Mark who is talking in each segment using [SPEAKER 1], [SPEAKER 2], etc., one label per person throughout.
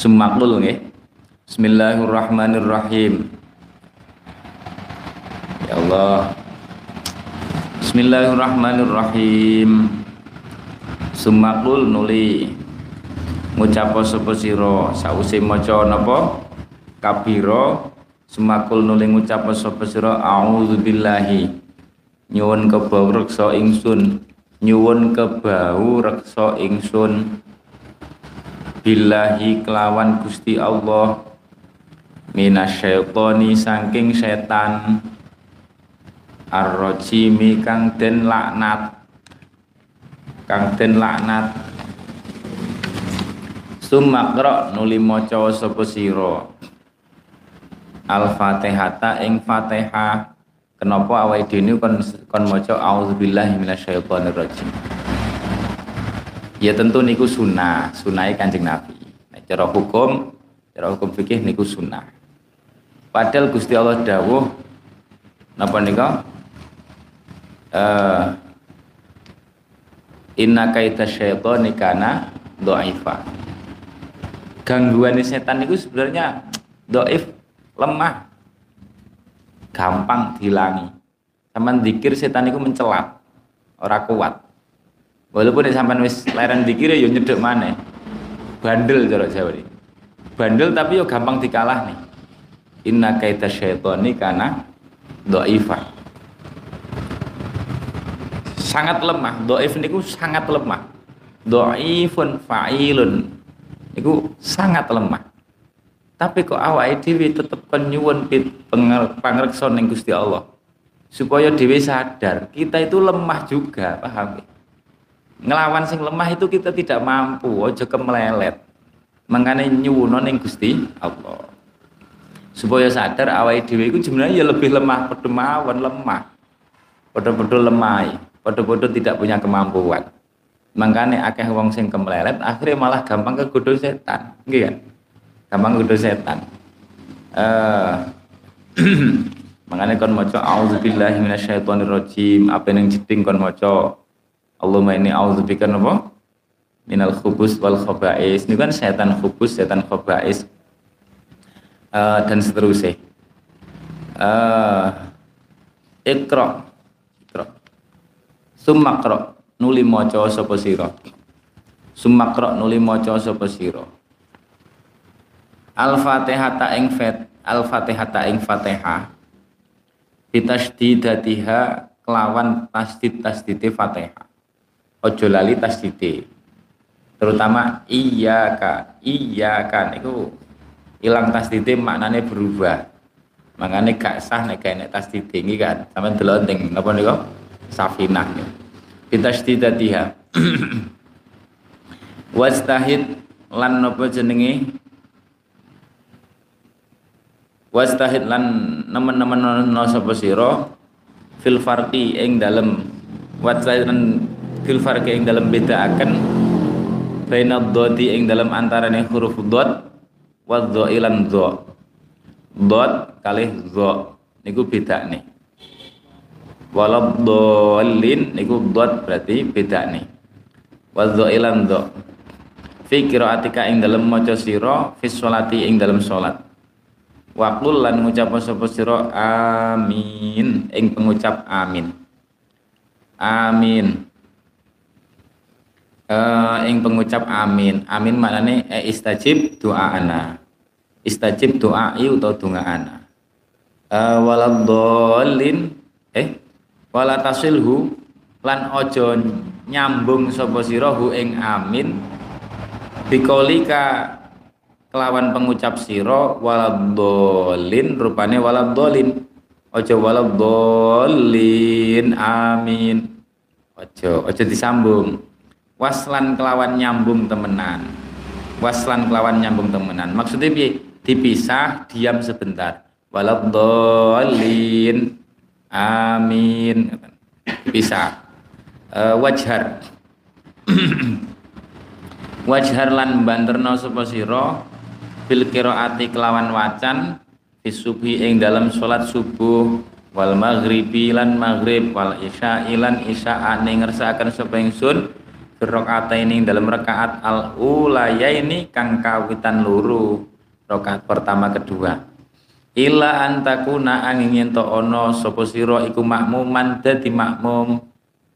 [SPEAKER 1] Sumakul nggih. Bismillahirrahmanirrahim. Ya Allah. Bismillahirrahmanirrahim. Sumakul nuli ngucap sapa sira sause maca napa kabira sumakul nuli ngucap sapa sira auzubillahi nyuwun kebau reksa ingsun nyuwun kebau reksa ingsun. Billahi kelawan Gusti Allah. Minasyaitoni saking setan. Arrojimi kang den laknat. Kang den laknat. Sumakra nuli maca sapa sira? Al-fatihata ing fatihah kenapa awake dhewe kon kon maca auzubillahi minasyaitonirrajim. Ya tentu niku sunnah. Sunnah kanjeng Nabi. Nah, cara hukum cara hukum fikih niku sunnah. Padahal Gusti Allah dawuh napa nika? Uh, inna kaita syaitani kana dha'ifa gangguan setan itu sebenarnya doif lemah gampang dilangi sama dikir setan itu mencelat orang kuat. Walaupun di sampai wis leren dikir ya nyedek mana bandel cara Jawa ini. Bandel tapi yo gampang dikalah nih. Inna kaita syaitoni karena do'ifa. Sangat lemah. Do'if niku sangat lemah. Do'ifun fa'ilun. Niku sangat lemah tapi kok awake dhewe tetep penyuwun pangreksa ning Gusti Allah. Supaya dhewe sadar kita itu lemah juga paham ngelawan sing lemah itu kita tidak mampu aja kemelelet makanya nyuwun ning Gusti Allah. Supaya sadar awal dhewe iku sebenarnya ya lebih lemah padha mawon lemah. Padha-padha lemah padha-padha tidak punya kemampuan. Makanya akeh wong sing kemelelet akhirnya malah gampang kegodho setan kan gampang kegodho setan. Eh makanya kon maca auzubillahi minasyaitonirrajim apa yang jeding kon maca? Allahumma inni auzubika napa? Minal khubus wal khaba'is. Ini kan setan khubus setan khaba'is. Uh, dan seterusnya. Uh, ikra ikra sumakra nuli maca sapa sira? Sumakra nuli maca sapa sira al-fatihata ing fat al-fatihata ing fatihah bitasdidatiha kelawan tasdid tasdite fatihah ojo lali tasdite terutama iya ka iya kan itu hilang tasdite maknanya berubah. Makanya gak sah nek kene tasdite ini kan. Sampean delok ning napa nika safinah bitasdidatiha wastahid lan napa jenenge wastahid lan nemen-nemen no sapa sira fil farqi ing dalem. Wastahid lan fil farqi ing dalem bedaaken baina dhati ing dalem antarane huruf dhad wa ilan dha dhad kalih dha niku bedane walad dhalin niku dhad berarti bedane wa ilan dha fi qiraatika ing dalem maca sira fi sholati ing dalem salat Waqul lan ngucap sapa sira amin ing pengucap amin. Amin. Uh, ing pengucap amin. Amin maknane e istajib doa ana. Istajib doa i utawa donga ana. Uh, eh wala tasilhu lan ojo nyambung sapa sira ing amin bikolika kelawan pengucap siro waladolin rupane waladolin ojo waladolin amin. Ojo ojo disambung. Waslan kelawan nyambung temenan. Waslan kelawan nyambung temenan. Maksudnya bi dipisah diam sebentar. Waladolin amin. Bisa uh, wajhar. Wajhar lan banterno sapa sira bil qiraati kelawan wacan fisubi ing dalam salat subuh wal maghribi lan maghrib wal isya ilan isya ane ngersakaken sapa ingsun ini dalam rakaat al ini kang kawitan luru rakaat pertama kedua. Ila antakuna angin yen to ono sapa sira iku makmuman dadi makmum.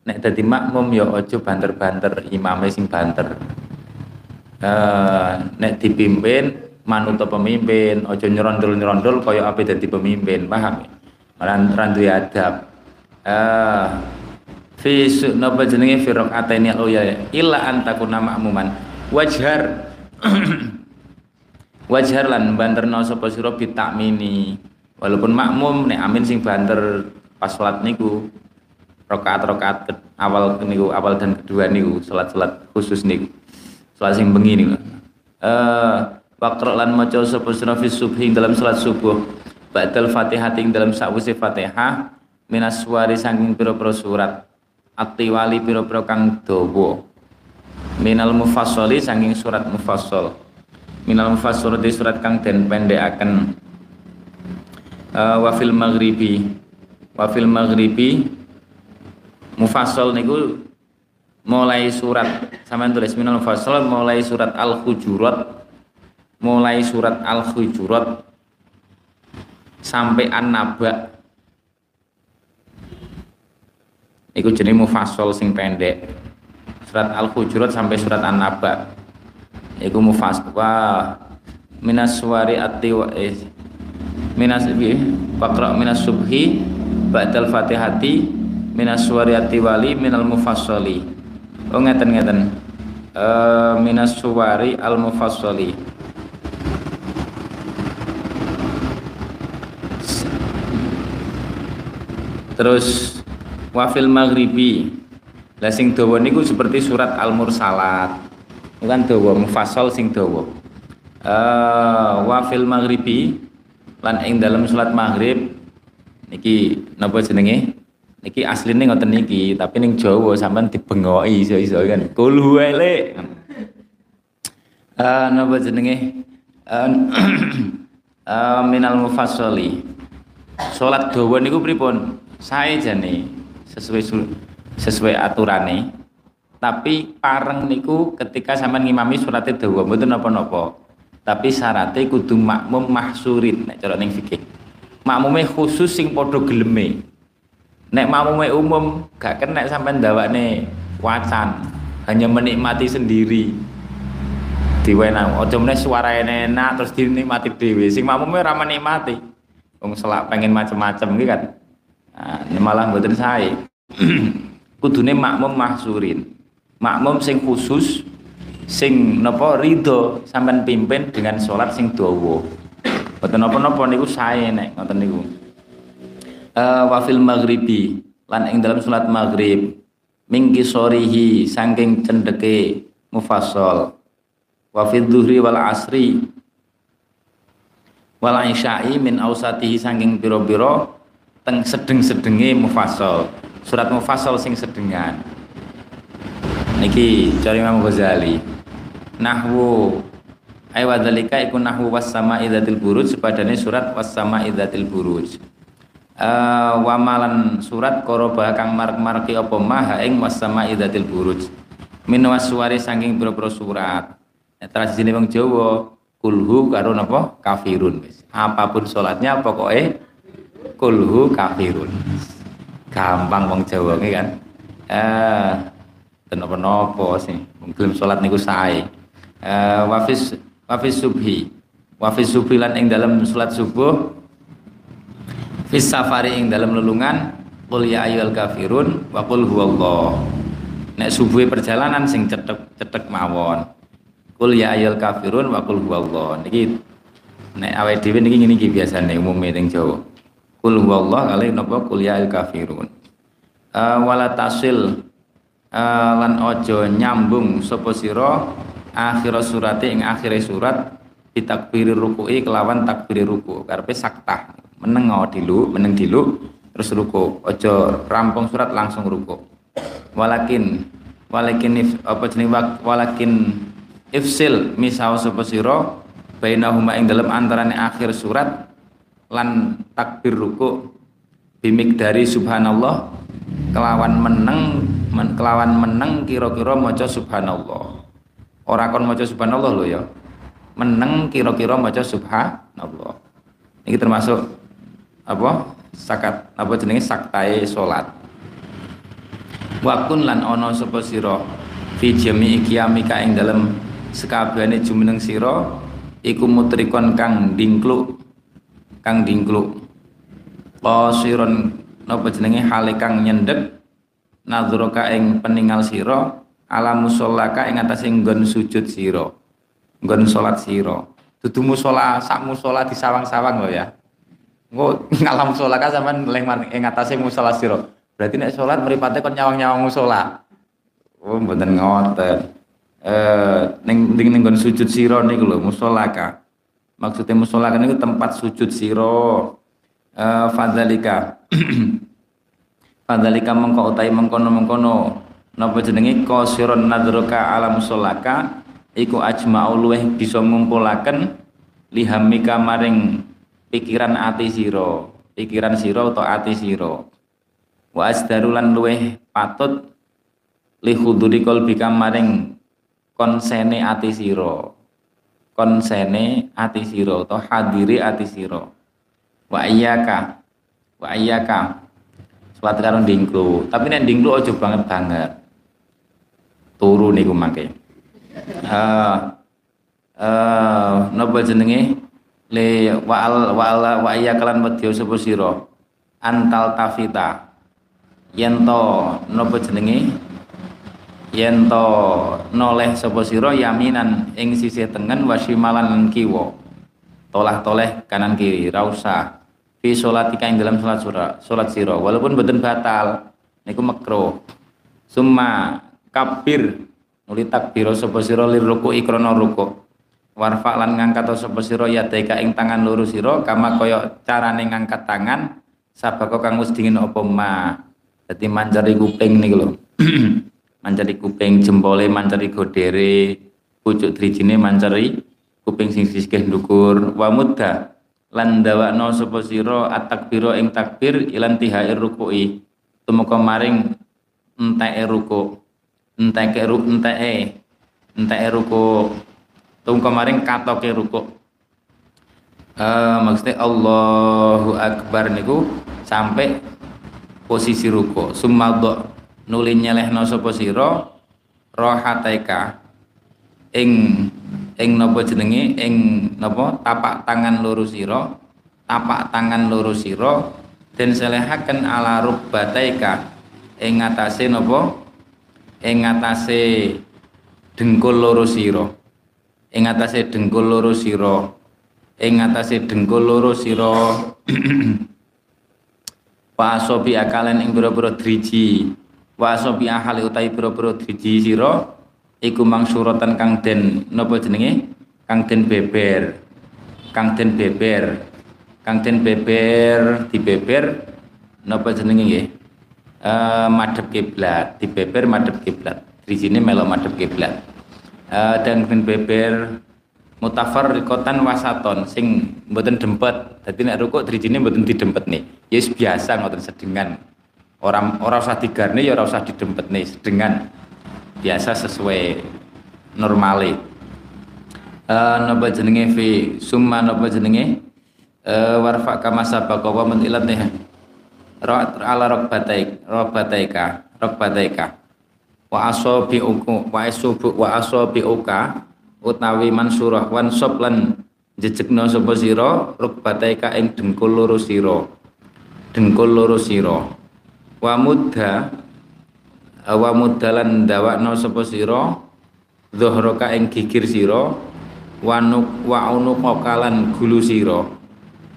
[SPEAKER 1] Nek dadi makmum ya aja banter-banter imame sing banter. Uh, nek dipimpin manut pemimpin aja nyerondol-nyerondol kaya ape dadi pemimpin paham ran randu adab. Uh, fi napa jenenge? Fi rakaataini al ya illa an takuna ma'muman. Wajhar wajhar lan banterno sapa sira bitakmini walaupun makmum nek amin sing banter pas salat niku rakaat-rakaat awal niku awal dan kedua niku salat-salat khusus niku. Salat sing bengi niku. Eh waqra lan maca sapa sira fi subhi dalam salat subuh. Ba'dal fatihah ing dalam sakwise fatihah minas suari saking pira-pira surat. Atiwali pira-pira kang dawa. Minal mufassali saking surat mufassal. Minal mufassal di surat kang den pendekaken. Uh, wa fil maghribi. Wa fil maghribi. Mufassal niku mulai surat. Sampean tulis minal mufassal mulai surat al hujurat mulai surat al hujurat sampai an-naba Iku jenis mufassal sing pendek. Surat Al-Hujurat sampai surat An-Naba. Iku mufassal. Wah. Minas suwari ati eh. Minas bi Faqra minas subhi ba'dal Fatihati minas suwari ati wali minal mufassali. Oh ngeten ngeten. Uh, minas suwari al mufassali. Terus wafil maghribi. Lah sing dawa niku seperti surat al mursalat bukan dawa mufassal sing dawa. Uh, wafil maghribi lan ing dalam salat maghrib niki napa jenenge? Niki asline ngoten niki tapi ning Jawa sampean dibengoki iso-iso kan? Kul huwele uh, napa jenenge? Uh, uh, minal mufassali. Salat dawa niku pripun sae jane sesuai sesuai aturane tapi pareng niku ketika sama ngimami suratnya dawa mboten napa-napa. Tapi syaratnya kudu makmum mahsurin nek cara ning fikih. Makmume khusus sing padha geleme. Nek makmume umum gak kena sampean dawane wacan hanya menikmati sendiri. Diwenang aja meneh suara enak terus dinikmati dhewe. Sing makmume ora menikmati. Wong selak pengen macem-macem iki kan Nah, malah mboten sae. Kudune makmum mahsurin. Makmum sing khusus sing napa ridho sampean pimpin dengan sholat sing dawa. Mboten napa-napa niku sae nek ngoten niku. Uh, wafil maghribi lan ing dalam salat maghrib mingki sorihi saking cendeke mufassal wa fil dhuhri wal asri wal isya'i min ausatihi saking pira-pira teng sedeng-sedenge mufassal. Surat mufassal sing sedengan. Niki cari Imam Ghazali. Nahwu ay wadzalika iku nahwu was sama'i dzatil buruj padane surat was sama'i dzatil buruj. Uh, wamalan surat koroba kang mark-marki apa maha ing was sama'i dzatil buruj. Min waswari saking pira-pira surat. Nah, tradisi wong Jawa kulhu karo napa kafirun Apa pun salatnya pokoknya kulhu kafirun. Gampang wong Jawa ini kan. Eh kenapa-napa sih? Belum sholat niku sae. Eh wafis wafis subhi. Wafis subhi lan ing dalam sholat subuh. Fis safari ing dalam lelungan. Qul ya ayyuhal kafirun wa qul huwallah. Nek subuh perjalanan sing cetek-cetek mawon. Qul ya ayyuhal kafirun wa qul huwallah. Niki nek awake dhewe niki ngene iki biasane umume ning Jawa Kul huwallah kali napa kul ya kafirun. Uh, wala tasil uh, lan ojo nyambung sapa sira akhir surat ing akhir surat ditakbiri ruku'i kelawan takbiri ruku. Karepe saktah meneng dilu meneng dilu terus ruku. Ojo rampung surat langsung ruku. Walakin walakin if, apa jeneng walakin ifsil misal sapa sira bainahuma ing dalam antarane akhir surat lan takbir ruku bimik dari subhanallah kelawan meneng men, kelawan meneng kira-kira maca subhanallah. Ora kon maca subhanallah lho ya. Meneng kira-kira maca subhanallah. Ini termasuk apa? Sakat apa jenenge? Saktae salat wakun lan ono sapa sira? Fi jami'i qiyamika ing dalem sekabehane jumeneng sira iku mutrikon kang dingkluk kang dingkluk. Qasiron napa jenenge? Hale kang nyendek. Nadhraka ing peninggal sira. Ala musallaka ing atase nggon sujud sira. Nggon salat sira. Dudu musala sak musala disawang-sawang lho ya. Engko ngalam musallaka sampean leng ing atase musala sira. Berarti nek salat mripate kon nyawang-nyawang musala oh mboten ngoten. Eh ning ning nggon sujud sira niku lho musallaka maksudnya musallaka niku tempat sujud sira. Uh, fadzalika. Fadzalika mengko utai mengkono-mengkono. Napa jenenge? Qasiron nadruka ala musallaka iku ajma'u luweh bisa ngumpulaken lihamika maring pikiran ati sira. Pikiran sira utawa ati sira. Wa asdarulan luweh patut li huduri qalbika maring konsene ati sira konsene ati sira utawa hadiri ati sira. Wa iyyaka wa iyyaka. Salat karo dingklu. Tapi nek dingklu aja banget banget turu niku mangke eh uh, napa jenenge? Le wa al wa al wa iyyaka lan wedya sapa sira? Antal tafita. Yen to jenenge yen to noleh sapa sira yaminan ing sisih tengen wasimalan lan kiwa. Tolah toleh kanan kiri ra usah. Fi sholatika ing dalam salat surah salat sira. Walaupun boten batal niku makro summa kabir nuli takbiro sapa sira lir ruku ikrana ruku warfa lan ngangkat sapa sira yadaika ing tangan loro sira kama kaya carane ngangkat tangan sabako kang wis dingin apa ma. Dadi manjari kuping niku lho manjari kuping jempole manjari godere pucuk drijine manjari kuping sing sisih ndukur. Wa mudda lan dawakno sapa sira at-takbira ing takbir ilan tihair ruku'i. Tumeka maring enteke ruku enteke ru enteke enteke ruku. Tumeka maring katoke ruku. Uh, maksudnya Allahu Akbar niku sampai posisi ruku. Sumadho nuli nyelehno sapa sira? Rohataika ing ing napa jenenge? Ing napa? Tapak tangan loro sira. Tapak tangan loro sira. Den selehaken ala rubbataika. Ing ngatasé napa? Ing ngatasé dengkul loro sira. Ing ngatasé dengkul loro sira. Ing ngatasé dengkul loro sira. Wa asobi akalen ing boro-boro driji wa asobi ahali utahi boro-boro driji sira iku mangsuratan kang den napa jenenge? Kang den beber. Kang den beber. Kang den beber dibeber napa jenenge nggih? Uh, madhep kiblat. Dibeber madhep kiblat. Di sini melok madhep kiblat. Uh, dan den beber mutafarriqatan wasaton sing mboten dempet. Dadi nek rukuk drijine mboten didempet nih. Yes biasa ngoten sedengan orang orang usah digarne ya ora usah didempet nih sedengan biasa sesuai normale. Uh, napa jenenge fi? Summa napa jenenge? Uh, warfa kama sabaka wa nih. Ala rokbataik rokbataika rokbataika wa asobi uku wa asubu wa asobi uka utawi mansurah wan sob lan jejekno sapa sira rokbataika ing dengkul loro sira. Dengkul loro sira wa mudha wa mudalan dawakno sapa sira dhuhraka ing gigir sira wa nuk wa unuqa kalan gulu sira.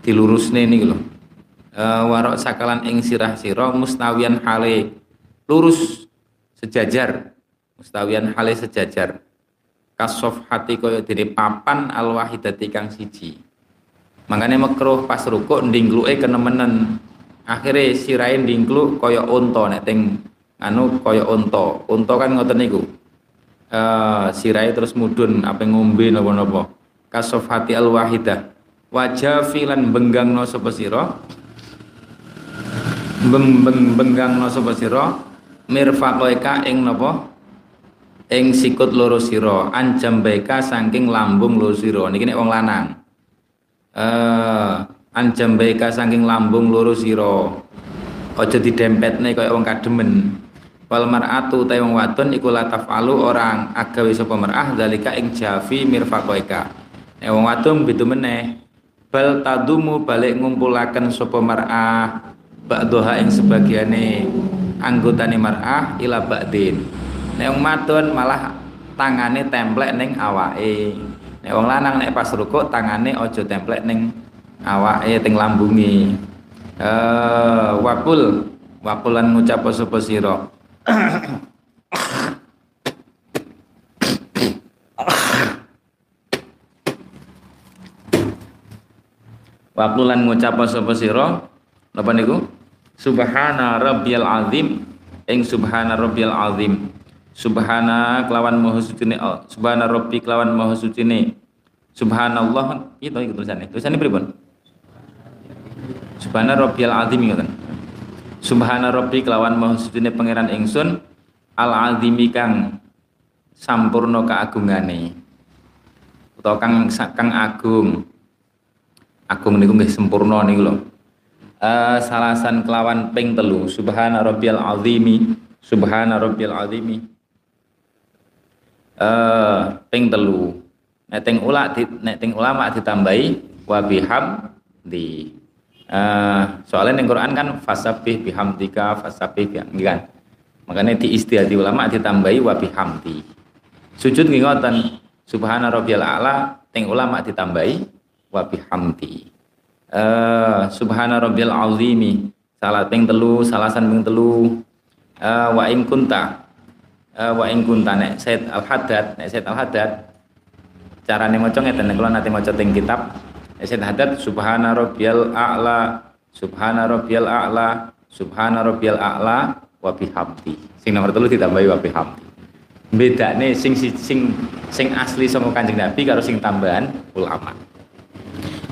[SPEAKER 1] Dilurusne niki lho. E, warok sakalan ing sirah sira mustawian hale lurus sejajar. Mustawian hale sejajar. Kasof hati kaya dene papan al wahidati kang siji. Makanya makruh pas rukuk ndingkluke kenemenen akhirnya sirahe ndingkluk kaya unta nek anu kaya unta. Unta kan ngoten niku. Uh, sirai terus mudun apa ngombe napa-napa. Kasofati al wahidah. Wajah filan benggang no sapa sira. benggang no sapa sira mirfaqaika ing napa ing sikut loro sira anjambaika saking lambung loro sira niki nek wong lanang eh anjambaika saking lambung loro sira. Aja didempetne kaya wong kademen. Wal mar'atu ta wong wadon iku tafalu orang agawe sapa mar'ah dalika ing jafi mirfaqaika nek wong wadon bidu meneh. Bal tadumu balik ngumpulaken sapa mar'ah ba'daha ing sebagiane anggotane mar'ah ila ba'din. Nek wong madon malah tangane templek ning awake. Nek wong lanang nek pas rukuk tangane aja templek ning awake teng lambunge eh wakul wakulan ngucap sapa sira? Wakulan ngucap sapa sira? Napa niku? Subhana rabbiyal azim. Ing subhana rabbiyal azim. Subhana kelawan maha sucine Subhana rabbi kelawan maha sucine. Subhanallah itu itu tulisannya tulisannya pripun Subhana rabbiyal azim ngoten Subhana Rabbi kelawan maha sucine pangeran ingsun al azimi kang sampurno keagungane. Utawa kang kang agung. Agung niku nggih sempurna niku lho. Uh, salasan kelawan ping telu subhana rabbiyal azimi subhana rabbiyal azimi. Uh, ping telu. Nek teng ula nek teng ulama ditambahi wa bihamdi Uh, soalnya di Quran kan fasabih bihamdika fasabih bihamdi kan. Makanya di istihadi ulama ditambahi wa bihamdi. Sujud nggih ngoten. Subhana rabbiyal a'la teng ulama ditambahi wa bihamdi. Uh, subhana rabbiyal azimi. Salah ping telu, salasan ping telu. Uh, wa in kunta. Uh, wa in kunta nek Said Al-Haddad, nek Said Al-Haddad carane maca ngeten kula nate maca teng kitab Eset hadat subhana rabbiyal a'la subhana rabbiyal a'la subhana rabbiyal a'la wa bihamdi. Sing nomor telu ditambahi wa bihamdi. Bedane sing sing sing asli sama Kanjeng Nabi karo sing tambahan ulama.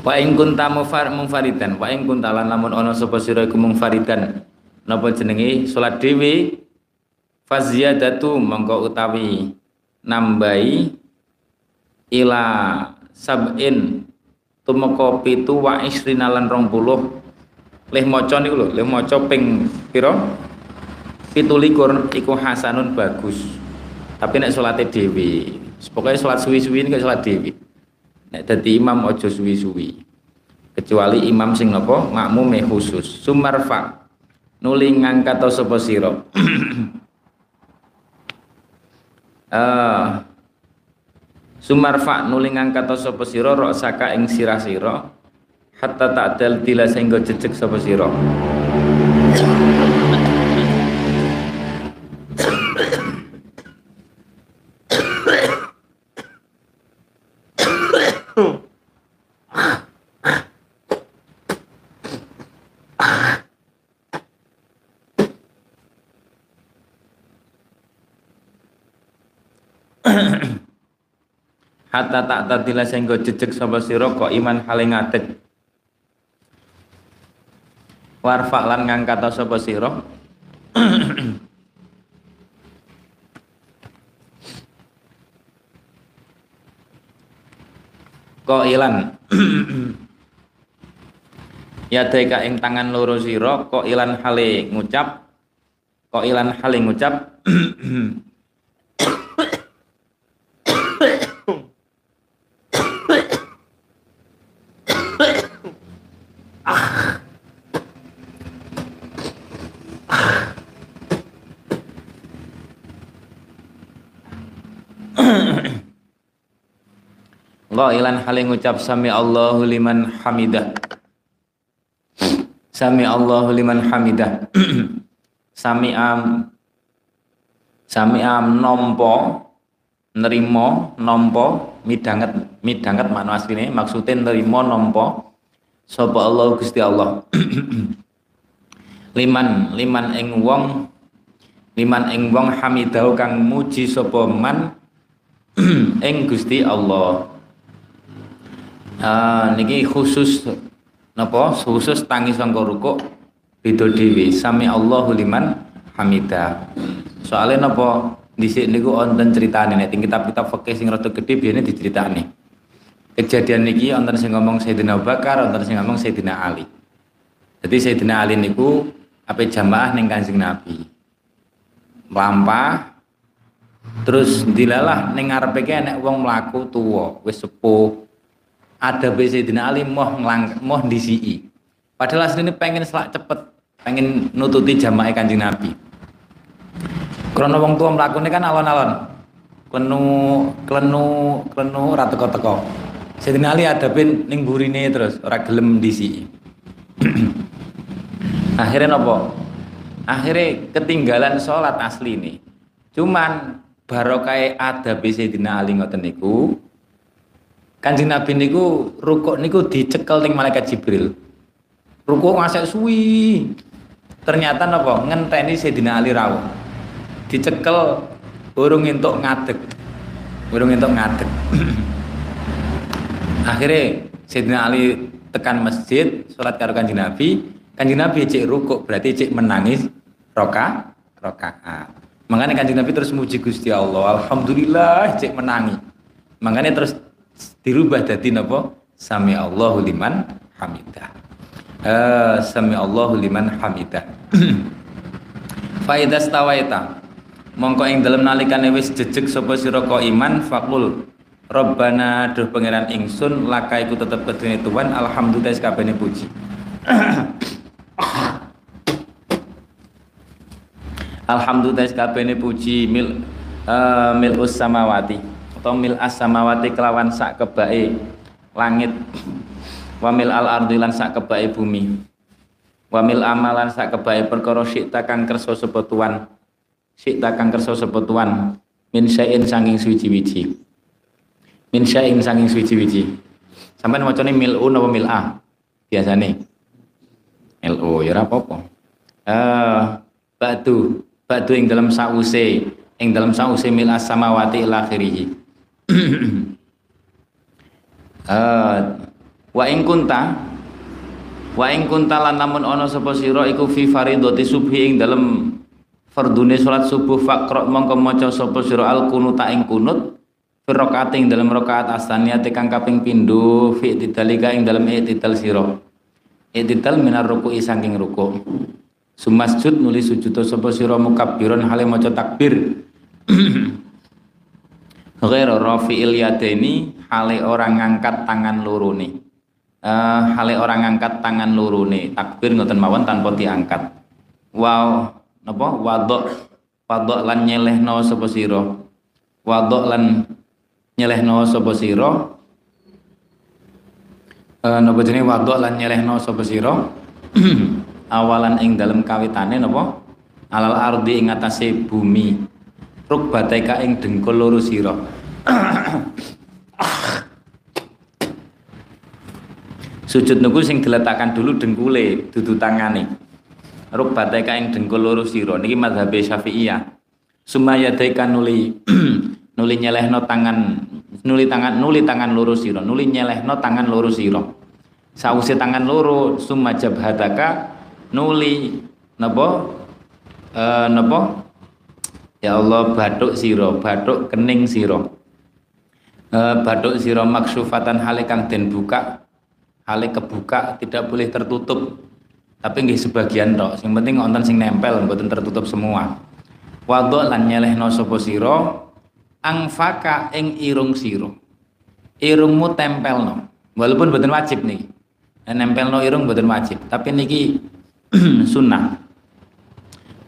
[SPEAKER 1] Wa in kunta mufar munfaridan wa in kunta lan lamun ana sapa sira iku munfaridan napa jenenge salat dhewe faziyadatu mongko utawi nambahi ila sab'in tumeka pitu wa isrina lan 20 leh maca niku lho leh maca ping pira? 17 iku hasanun bagus. Tapi nek salate dhewe pokoknya salat suwi-suwi ini salat dhewe. Nek dadi imam aja suwi-suwi. Kecuali imam sing napa? Makmume khusus. Sumarfa nuli ngangkat sapa sira? Uh, Sumarfa nuli ngangkat sapa sira saka ing sirah sira hatta ta'dal tila sehingga jejeg sapa sira. Hatta tak tadila sehingga jejeg sapa sira kok iman hale ngadeg. Warfa lan ngangkat sapa sira. Kok ilan? Ya deka ing tangan loro sira kok ilan hale ngucap? Kok ilan hale ngucap Qailan hale ngucap sami Allahu liman hamidah. Sami Allahu liman hamidah. sami am sami am nompo nerimo nompo midanget midanget makna asline maksudnya nerimo nompo sapa Allah Gusti Allah. liman liman ing wong liman ing wong hamidahu kang muji sapa man ing Gusti Allah uh, niki khusus napa? Khusus tangi sangka rukuk beda dhewe. Sami Allahu liman hamida. Soalnya napa? Dhisik niku wonten critane. Nek kitab-kitab fikih sing rada gedhe biyen diceritani kejadian niki wonten sing ngomong Sayyidina Bakar wonten sing ngomong Sayyidina Ali. Jadi Sayyidina Ali niku apa jamaah ning Kanjeng Nabi. Lampah terus dilalah ning ngarepe enek wong mlaku tuwa. Wis sepuh ada Sayyidina Ali moh nglang moh disi padahal asline pengen selak cepet pengen nututi jamaah Kanjeng Nabi. Krono wong tua mlakune kan alon-alon. Klenu klenu klenu ora teko-teko. Sayyidina Ali ada ben ning burine terus ora gelem disi akhirnya nopo? Akhirnya ketinggalan sholat asli nih cuman barokai ada Sayyidina Ali ngoten niku Kanjeng Nabi niku rukuk niku dicekel ning malaikat Jibril. Rukuk ngasih suwi. Ternyata napa ngenteni Sayyidina Ali rawuh. Dicekel burung entuk ngadeg. Burung entuk ngadeg. Akhirnya Sayyidina Ali tekan masjid, sholat karo Kanjeng Nabi. Kanjeng Nabi cek rukuk berarti cek menangis roka rokaat. Makanya kanjeng Nabi terus muji Gusti Allah. Alhamdulillah cek menangi. Makanya terus dirubah jadi napa? Sami Allahu liman hamidah. Uh, sami Allahu liman hamidah. Faidah stawaita. Mongko ing dalem nalikane wis jejeg sapa sira iman fakul Rabbana duh pangeran ingsun laka iku tetep kedene Tuhan alhamdulillah sakabehane puji. Alhamdulillah sakabehane puji mil uh, mil us samawati atau mil as samawati kelawan sak kebae langit. Wa mil al ardi lan sak kebae bumi. Wa mil amalan sak kebae perkara sikta kang kersa sapa tuan sikta kang kersa sapa tuan min syai'in sanging suci-wici min syai'in sanging suci-wici sampean macane mil u napa mil a? Biasane. LO ya ora apa-apa. Eh batu batu ing dalam sause. Ing dalam sause mil as samawati ila uh, wa ing kunta wa ing kunta lan namun ana sapa sira iku fi faridati subhi ing dalem fardune salat subuh faqra mongko maca sapa sira al kunuta ing kunut fi rakaat ing dalem rakaat asaniyate kang kaping pindho fi tidalika ing dalem i'tidal sira. I'tidal minar ruku'i saking ruku. Sumasjud nuli sujud sapa sira mukabbiron hale maca takbir ghair rafi'il yadaini hale orang ngangkat tangan lurune. Uh, hale orang ngangkat tangan lurune. Takbir ngoten mawon tanpa diangkat. Wow napa? Wadok wadok lan nyelehno sapa sira? Wadok lan nyelehno sapa sira? Uh, napa jenenge? Wadok lan nyelehno sapa sira? Awalan ing dalem kawitane napa? Alal ardi ing atase bumi rukbataika ing dengkul loro sira. Sujud niku sing diletakkan dulu dengkule dudu tangane. Rukbataika ing dengkul loro sira. Niki mazhab Syafi'iyah. Sumaya daika nuli nuli nyelehno tangan nuli tangan nuli tangan loro sira. Nuli nyelehno tangan loro sira. Tangan loro summa jabhataka nuli napa? Napa Ya Allah batuk siro, batuk kening siro. E, batuk siro maksufatan hale kang den buka, hale kebuka tidak boleh tertutup. Tapi nggih sebagian tok, sing penting wonten sing nempel mboten tertutup semua. Wadok lan nyelehno sapa sira angfaka ing irung sira. Irungmu tempelno. Walaupun mboten wajib nih. Nempelno irung mboten wajib, tapi niki sunnah.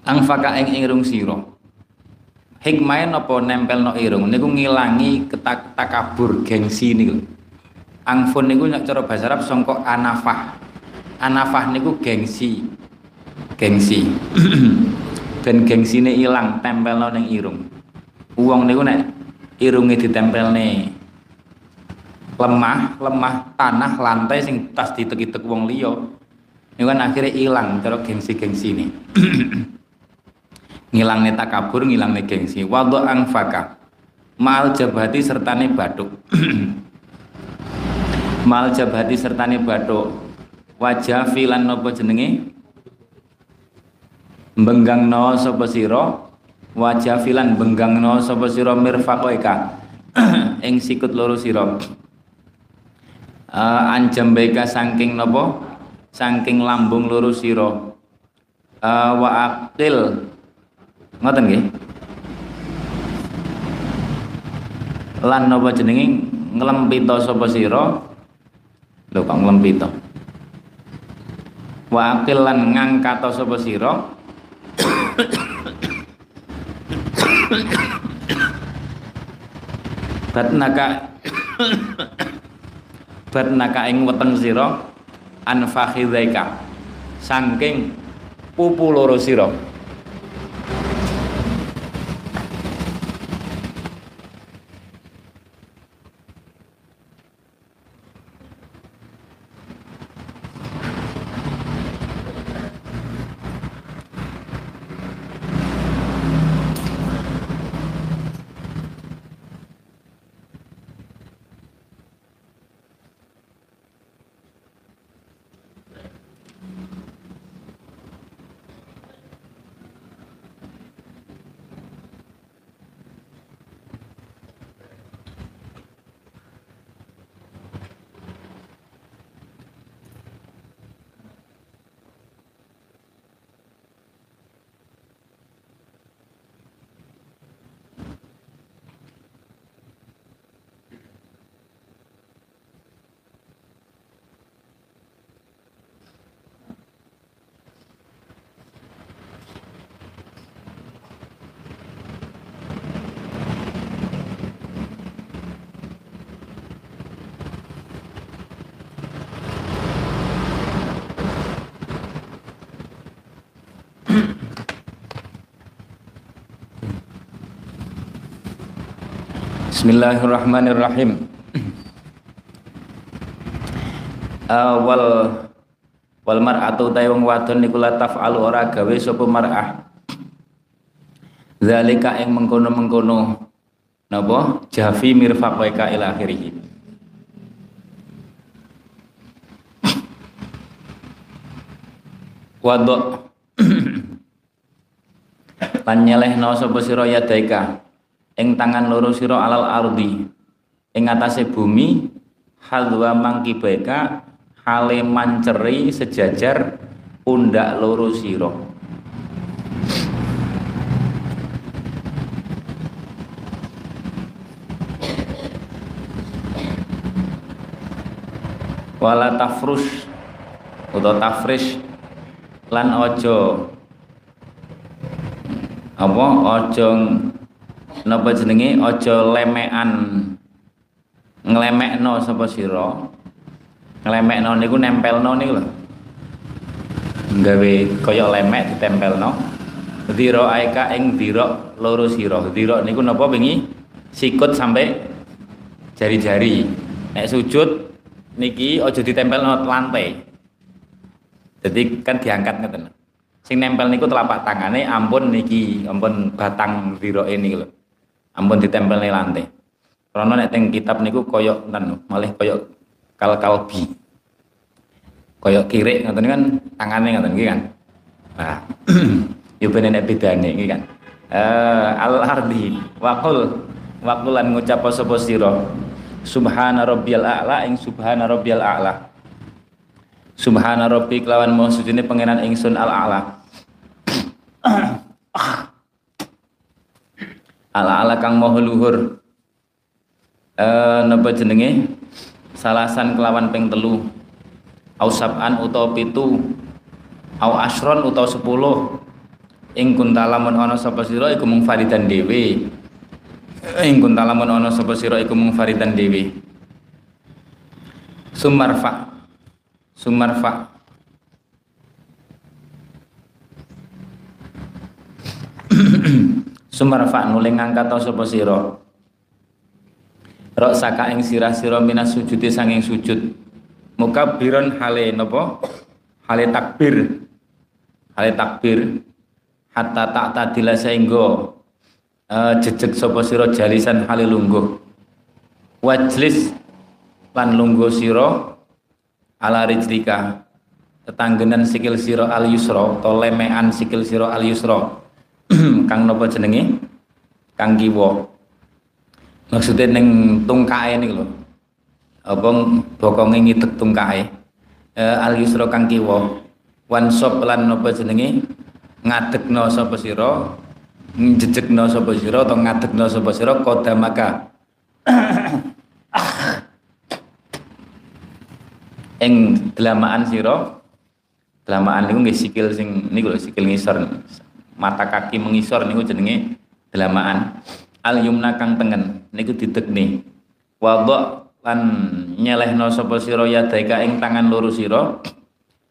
[SPEAKER 1] Angfaka ing irung sira nopo nempel no irung? Niku ngilangi ketak takabur gengsi niku. Angfun niku nyak cara bahasa Arab songko anafah. Anafah niku gengsi. Gengsi. Dan gengsi ini hilang tempel no neng irung. Uang niku nek ditempel nih lemah lemah tanah lantai sing tas ditek-itek wong liyo ini kan akhirnya hilang cara gengsi-gengsi ini ngilangne takabur ngilangne gengsi. Wadho angfaka mal jabati sertane batuk mal jabati sertane batuk wajah filan nopo jenenge? Benggangno sapa sira? Wajah filan benggangno sapa sira? Mirfaqaika ing sikut loro sira. Uh, anjambeka saking napa? Saking lambung loro sira. Uh, wa aqil ngoten nggih. Lan napa jenenge? Nglempita sapa sira? Lho kok nglempita wa aqil lan ngangkat sapa sira? Batnaka batnaka ing weteng sira an fakhidzaika saking pupu loro sira Bismillahirrahmanirrahim. Awal wal mar'atu ta wong wadon niku la taf'alu ora gawe sapa mar'ah. Zalika ing mengkono-mengkono napa jafi mirfaqaika ila akhirih. Wadok lan nyelehno sapa sira yadaika ing tangan loro sira alal ardi. Ing atase bumi hadwa mangkibaika hale manceri sejajar pundak loro sira. Wala tafrus atau tafrish lan ojo apa ojo napa jenenge? Aja lemekan. Nglemekno sapa sira? Nglemekno niku nempelno niku lho. Gawe kaya lemek ditempelno. Dira aika ing dira loro sira? Dira niku napa wingi? Sikut sampai jari-jari. Nek sujud niki aja ditempelno lantai. Jadi kan diangkat ngeten. Sing nempel niku telapak tangane ampun niki ampun batang dira ini lho ampun ditempel nih lantai. Karena nek teng kitab niku koyok dan malah koyok kal kalbi. Koyok kiri ngoten kan? Tangannya ngoten kan? Nah yo ben nek bedane iki kan? Eh al ardi waqul waqulan ngucap sapa sira? Subhana rabbiyal a'la ing subhana rabbiyal a'la. Subhana rabbi kelawan mau sujune pangeran ingsun al a'la ala-ala kang maha luhur. Eh napa jenenge? Salasan kelawan ping telu. Au sab'an utawa pitu. Au asron utawa sepuluh. Ing kuntalamun ana sapa sira iku mung faridan dhewe. Ing kuntalamun ana sapa sira iku mung faridan dhewe. Sumarfa. Sumarfa sumarfa nuling ngangkat sapa sira? Rok saka ing sirah sira minas sujudi sanging sujud. Mukabbiron hale napa? Hale takbir. Hale takbir. Hatta tak tadila sehingga uh, jejeg sapa sira jalisan hale lungguh. Wajlis lan lungguh sira ala rijlika. Tetanggenan sikil sira al yusra to lemean sikil sira al yusra kang napa jenenge? Kang kiwa. Maksudnya ning tungkae niku lho. Apa bokonge ngidek tungkae? E, al yusra kang kiwa. Wan sop lan napa jenenge? Ngadegno sapa sira? Njejegno sapa sira atau ngadegno sapa sira? Kodamaka ing delamaan sira Delamaan niku nggih sikil sing niku lho sikil ngisor. Mata kaki mengisor niku jenenge delamaan. Al yumna kang tengen niku didekne. Wadha lan nyelehno sapa sira yadaika ing tangan loro sira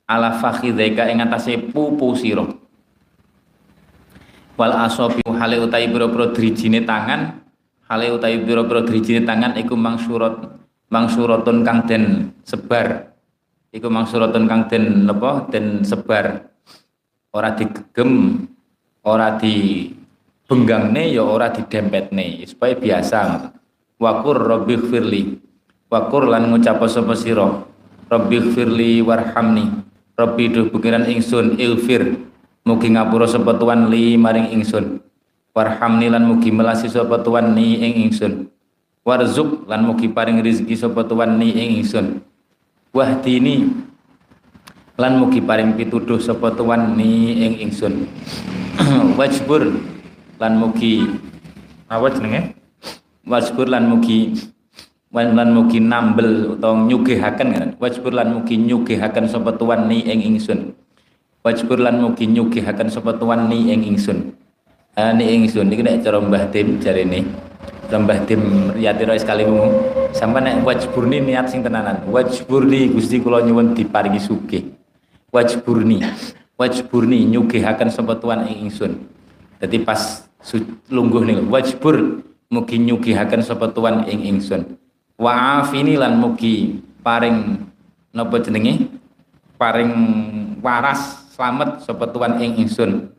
[SPEAKER 1] ala fakhidzaika ing atase pupu sira. Wal asobi hale utahi pira-pira drijine tangan hale utahi pira-pira drijine tangan iku mangsurat mangsuratun kang den sebar iku mangsuratun kang den napa den sebar ora digegem ora di benggangne ya ora didempetne supaya biasa. Wakur firli wakur lan ngucap sapa sira? Firli warhamni. Rabbi duh pengiran ingsun ilfir mugi ngapura sapa tuan li maring ingsun. Warhamni lan mugi melasi sapa tuan ni ing ingsun. Warzuk lan mugi paring rezeki sapa tuan ni ing ingsun. Wahdini lan mugi paring pituduh sapa tuan ni ing ingsun. Wajbur lan mugi. Apa jenenge? Wajbur lan mugi. Lan mugi nambel utawa nyugihaken kan wajbur lan mugi nyugihaken sapa tuan ni ing ingsun. Wajbur lan mugi nyugihaken sapa tuan ni ing ingsun. Ah ni ingsun iki nek cara Mbah Tim jarene. Mbah Tim Riyati Rais kalimu sampai nek wajburni niat sing tenanan. Wajburni Gusti kula nyuwun diparingi sugih wajburni. Wajburni nyugihaken sapa tuan ing ingsun. Dadi pas lungguh niku wajbur mugi nyugihaken sapa tuan ing ingsun. Wa'afini lan mugi paring napa jenenge? Paring waras slamet sapa tuan ing ingsun.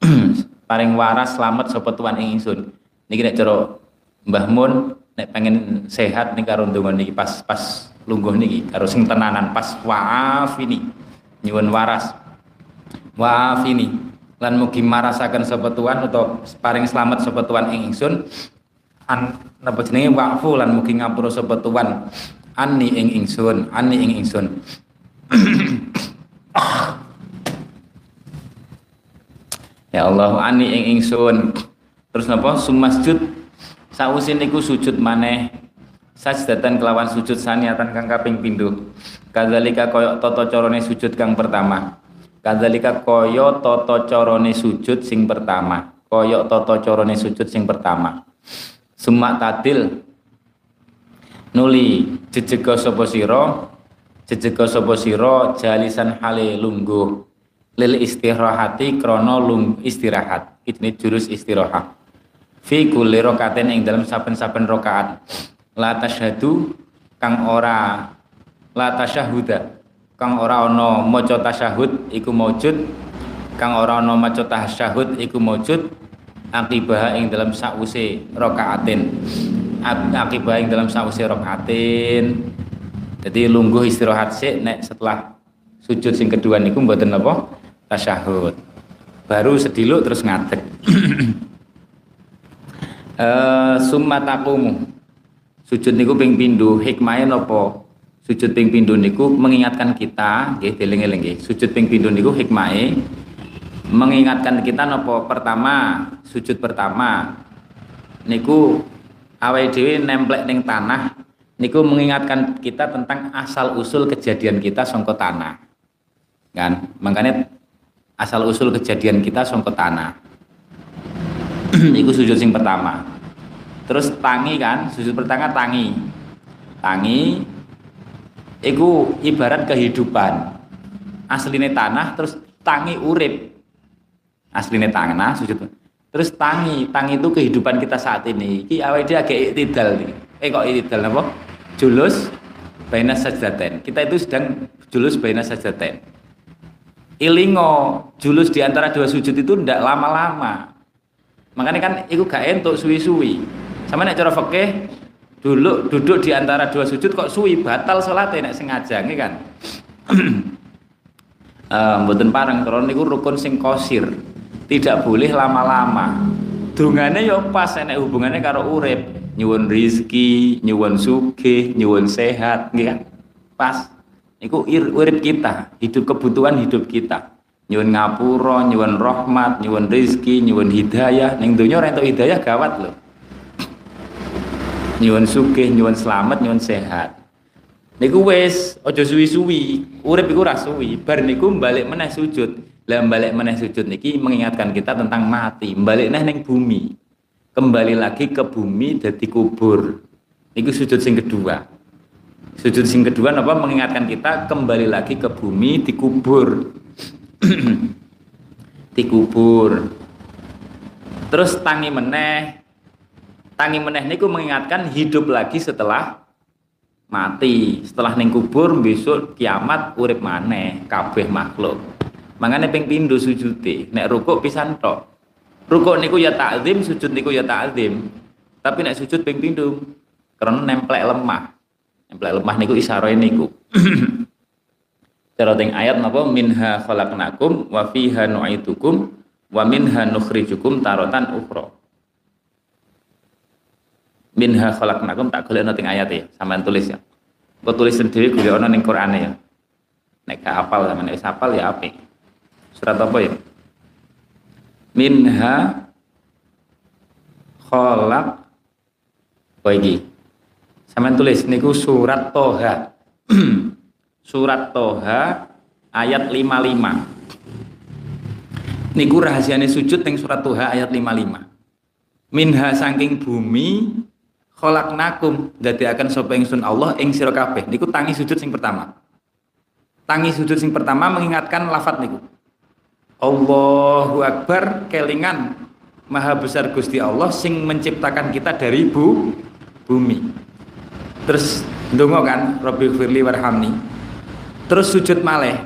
[SPEAKER 1] Paring waras slamet sapa tuan ing ingsun. Niki nek cara Mbah Mun nek pengen sehat nih karo ndonga niki pas pas lungguh niki karo sing tenanan pas waaf ini nyuwun waras. Waaf ini lan mugi marasaken sapa tuan utawa paring selamat sapa tuan ing ingsun. An napa jenenge? Wa'fu lan mugi ngapura sapa tuan anni ing ingsun anni ing ingsun. Ya Allah anni ing ingsun. Terus napa? Sumasjud. Sausi niku sujud maneh. Sajdatan kelawan sujud saniatan kang kaping pindho. Kadzalika kaya tata carane sujud kang pertama. Kadzalika kaya tata carane sujud sing pertama. Kaya tata carane sujud sing pertama. Sumak tadil nuli jejega sapa sira jejega sapa sira jalisan hale lungguh lil istirahati krana lung istirahat. Ini jurus istirahat fi kulli rakatin ing dalam saben-saben rakaat la tasyhadu kang ora la tasyahuda. Kang ora ana maca tasyahud iku maujud. Kang ora ana maca tasyahud iku maujud. Akibah ing dalam sakwise rakaatin akibah ing dalam sakwise rakaatin jadi lungguh istirahat sih nek setelah sujud sing kedua niku mboten apa? Tasyahud. Baru sediluk terus ngadeg. Uh, summa taqumu. Sujud niku ping pindho hikmahe napa sujud ping pindho niku mengingatkan kita nggih deling-eling nggih. Sujud ping pindho niku hikmahe mengingatkan kita napa pertama sujud pertama niku awake dhewe nemplek ning tanah niku mengingatkan kita tentang asal usul kejadian kita songko tanah. Kan? Makanya asal usul kejadian kita songko tanah. Itu sujud sing pertama. Terus tangi kan? Sujud pertama tangi. Tangi itu ibarat kehidupan. Aslinya tanah terus tangi urip. Aslinya tanah sujud. Terus tangi tangi itu kehidupan kita saat ini. Iki awal dia agak itidal nih eh kok itidal apa julus baina sajdaten kita itu sedang julus baina sajdaten ilingo julus di antara dua sujud itu tidak lama-lama. Makanya kan itu gak entuk suwi-suwi. Sama nek cara fikih dulu duduk di antara dua sujud kok suwi batal sholat nek sengaja nih kan? Uh, mboten pareng karena niku rukun sing kosir. Tidak boleh lama-lama. Dungane yo ya pas enek hubungannya karo urip. Nyuwun rizki nyuwun sugih nyuwun sehat nggih kan? Pas. Niku urip kita hidup kebutuhan hidup kita. Nyuwun ngapura nyuwun rahmat nyuwun rizki nyuwun hidayah. Ning donya ora entuk hidayah gawat lho nyuwun sugih nyuwun selamat nyuwun sehat. Niku wis aja suwi-suwi. Urip iku ora suwi. Bar niku balik meneh sujud. Lah balik meneh sujud niki mengingatkan kita tentang mati. Balik neh ning bumi. Kembali lagi ke bumi jadi kubur. Niku sujud sing kedua. Sujud sing kedua apa mengingatkan kita kembali lagi ke bumi dikubur. Dikubur. Terus tangi meneh tangi meneh niku mengingatkan hidup lagi setelah mati. Setelah ning kubur besok kiamat urip maneh kabeh makhluk. Mangane ping pindho sujude nek rukuk pisan tok. Rukuk niku ya takzim sujud niku ya takzim. Tapi nek sujud ping pindho karena nemplek lemah. Nemplek lemah niku isyarat niku. Cara teng ayat napa? Minha khalaqnakum wa fiha nu'itukum wa minha nukhrijukum taratan ukhra minha khalaqnakum tak golek teng ayat ya sampean tulis ya. Kok tulis sendiri golek ana ning Qur'ane ya. Nek hafal sampean wis hafal ya apik. Surat apa ya? Minha khalaq oh iki. Sampean tulis niku surat Toha. Surat Toha ayat 55 niku rahasiane sujud ning surat Toha ayat 55 minha saking bumi khalaqnakum. Akan sapa ingsun Allah ing sira kabeh. Niku tangi sujud sing pertama. Tangi sujud sing pertama mengingatkan lafat niku. Allahu Akbar kelingan maha besar Gusti Allah sing menciptakan kita dari bu bumi. Terus ndonga kan Rabbi firli warhamni. Terus sujud maleh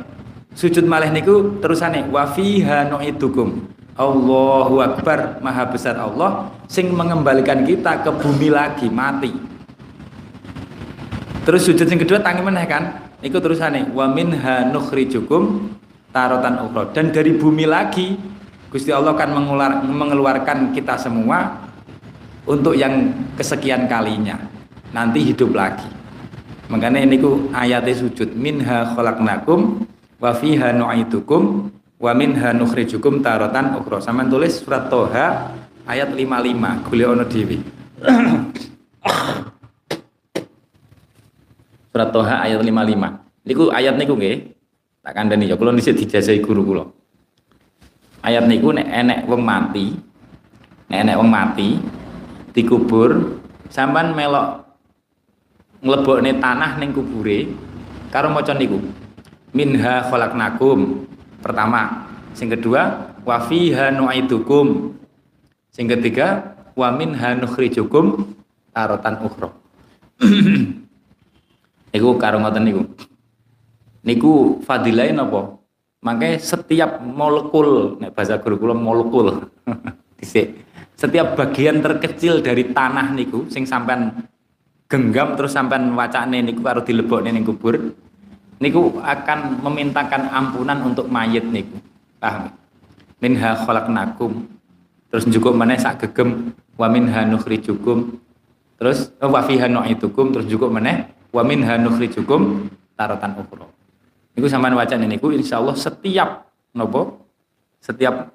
[SPEAKER 1] sujud maleh niku terusane wa fiha nu'idukum Allahu Akbar Maha besar Allah sing mengembalikan kita ke bumi lagi mati. Terus sujud yang kedua tangi meneh kan? Itu terusannya wa minha nukhrijukum tarotan ukhra. Dan dari bumi lagi Gusti Allah akan mengeluarkan kita semua untuk yang kesekian kalinya. Nanti hidup lagi. Makanya ini ku ayatnya sujud minha khalaqnakum wa fiha nu'idukum wa minha nukhrijukum taratan ukhra. Sampean tulis surat Toha ayat 55 golek ono dhewe. Surat Toha ayat 55 niku ayat niku nggih tak kandhani ya. Kula dhisik dijajahi guru kula. Ayat niku nek enek wong mati nek enek wong mati dikubur sampean melok nglebokne tanah ning kubure karo maca niku minha khalaqnakum pertama. Sing kedua wa fiha nu'idukum. Sing ketiga wa minha nukhrijukum taratan ukhra. Niku karo ngoten niku. Niku fadilahe napa? Makanya setiap molekul, nek bahasa guru kula molekul. setiap bagian terkecil dari tanah niku sing sampean genggam terus sampean wacane niku karo dilebokne ning kubur niku akan memintakan ampunan untuk mayit niku. Paham? Minha khalaqnakum. Terus cukup mana sak gegem. Wa minha nukhrijukum. Terus oh, wa fiha nu'itukum. Terus cukup mana wa minha nukhrijukum. Taratan ukhra. Niku sampean wacana niku insyaallah setiap nopo? Setiap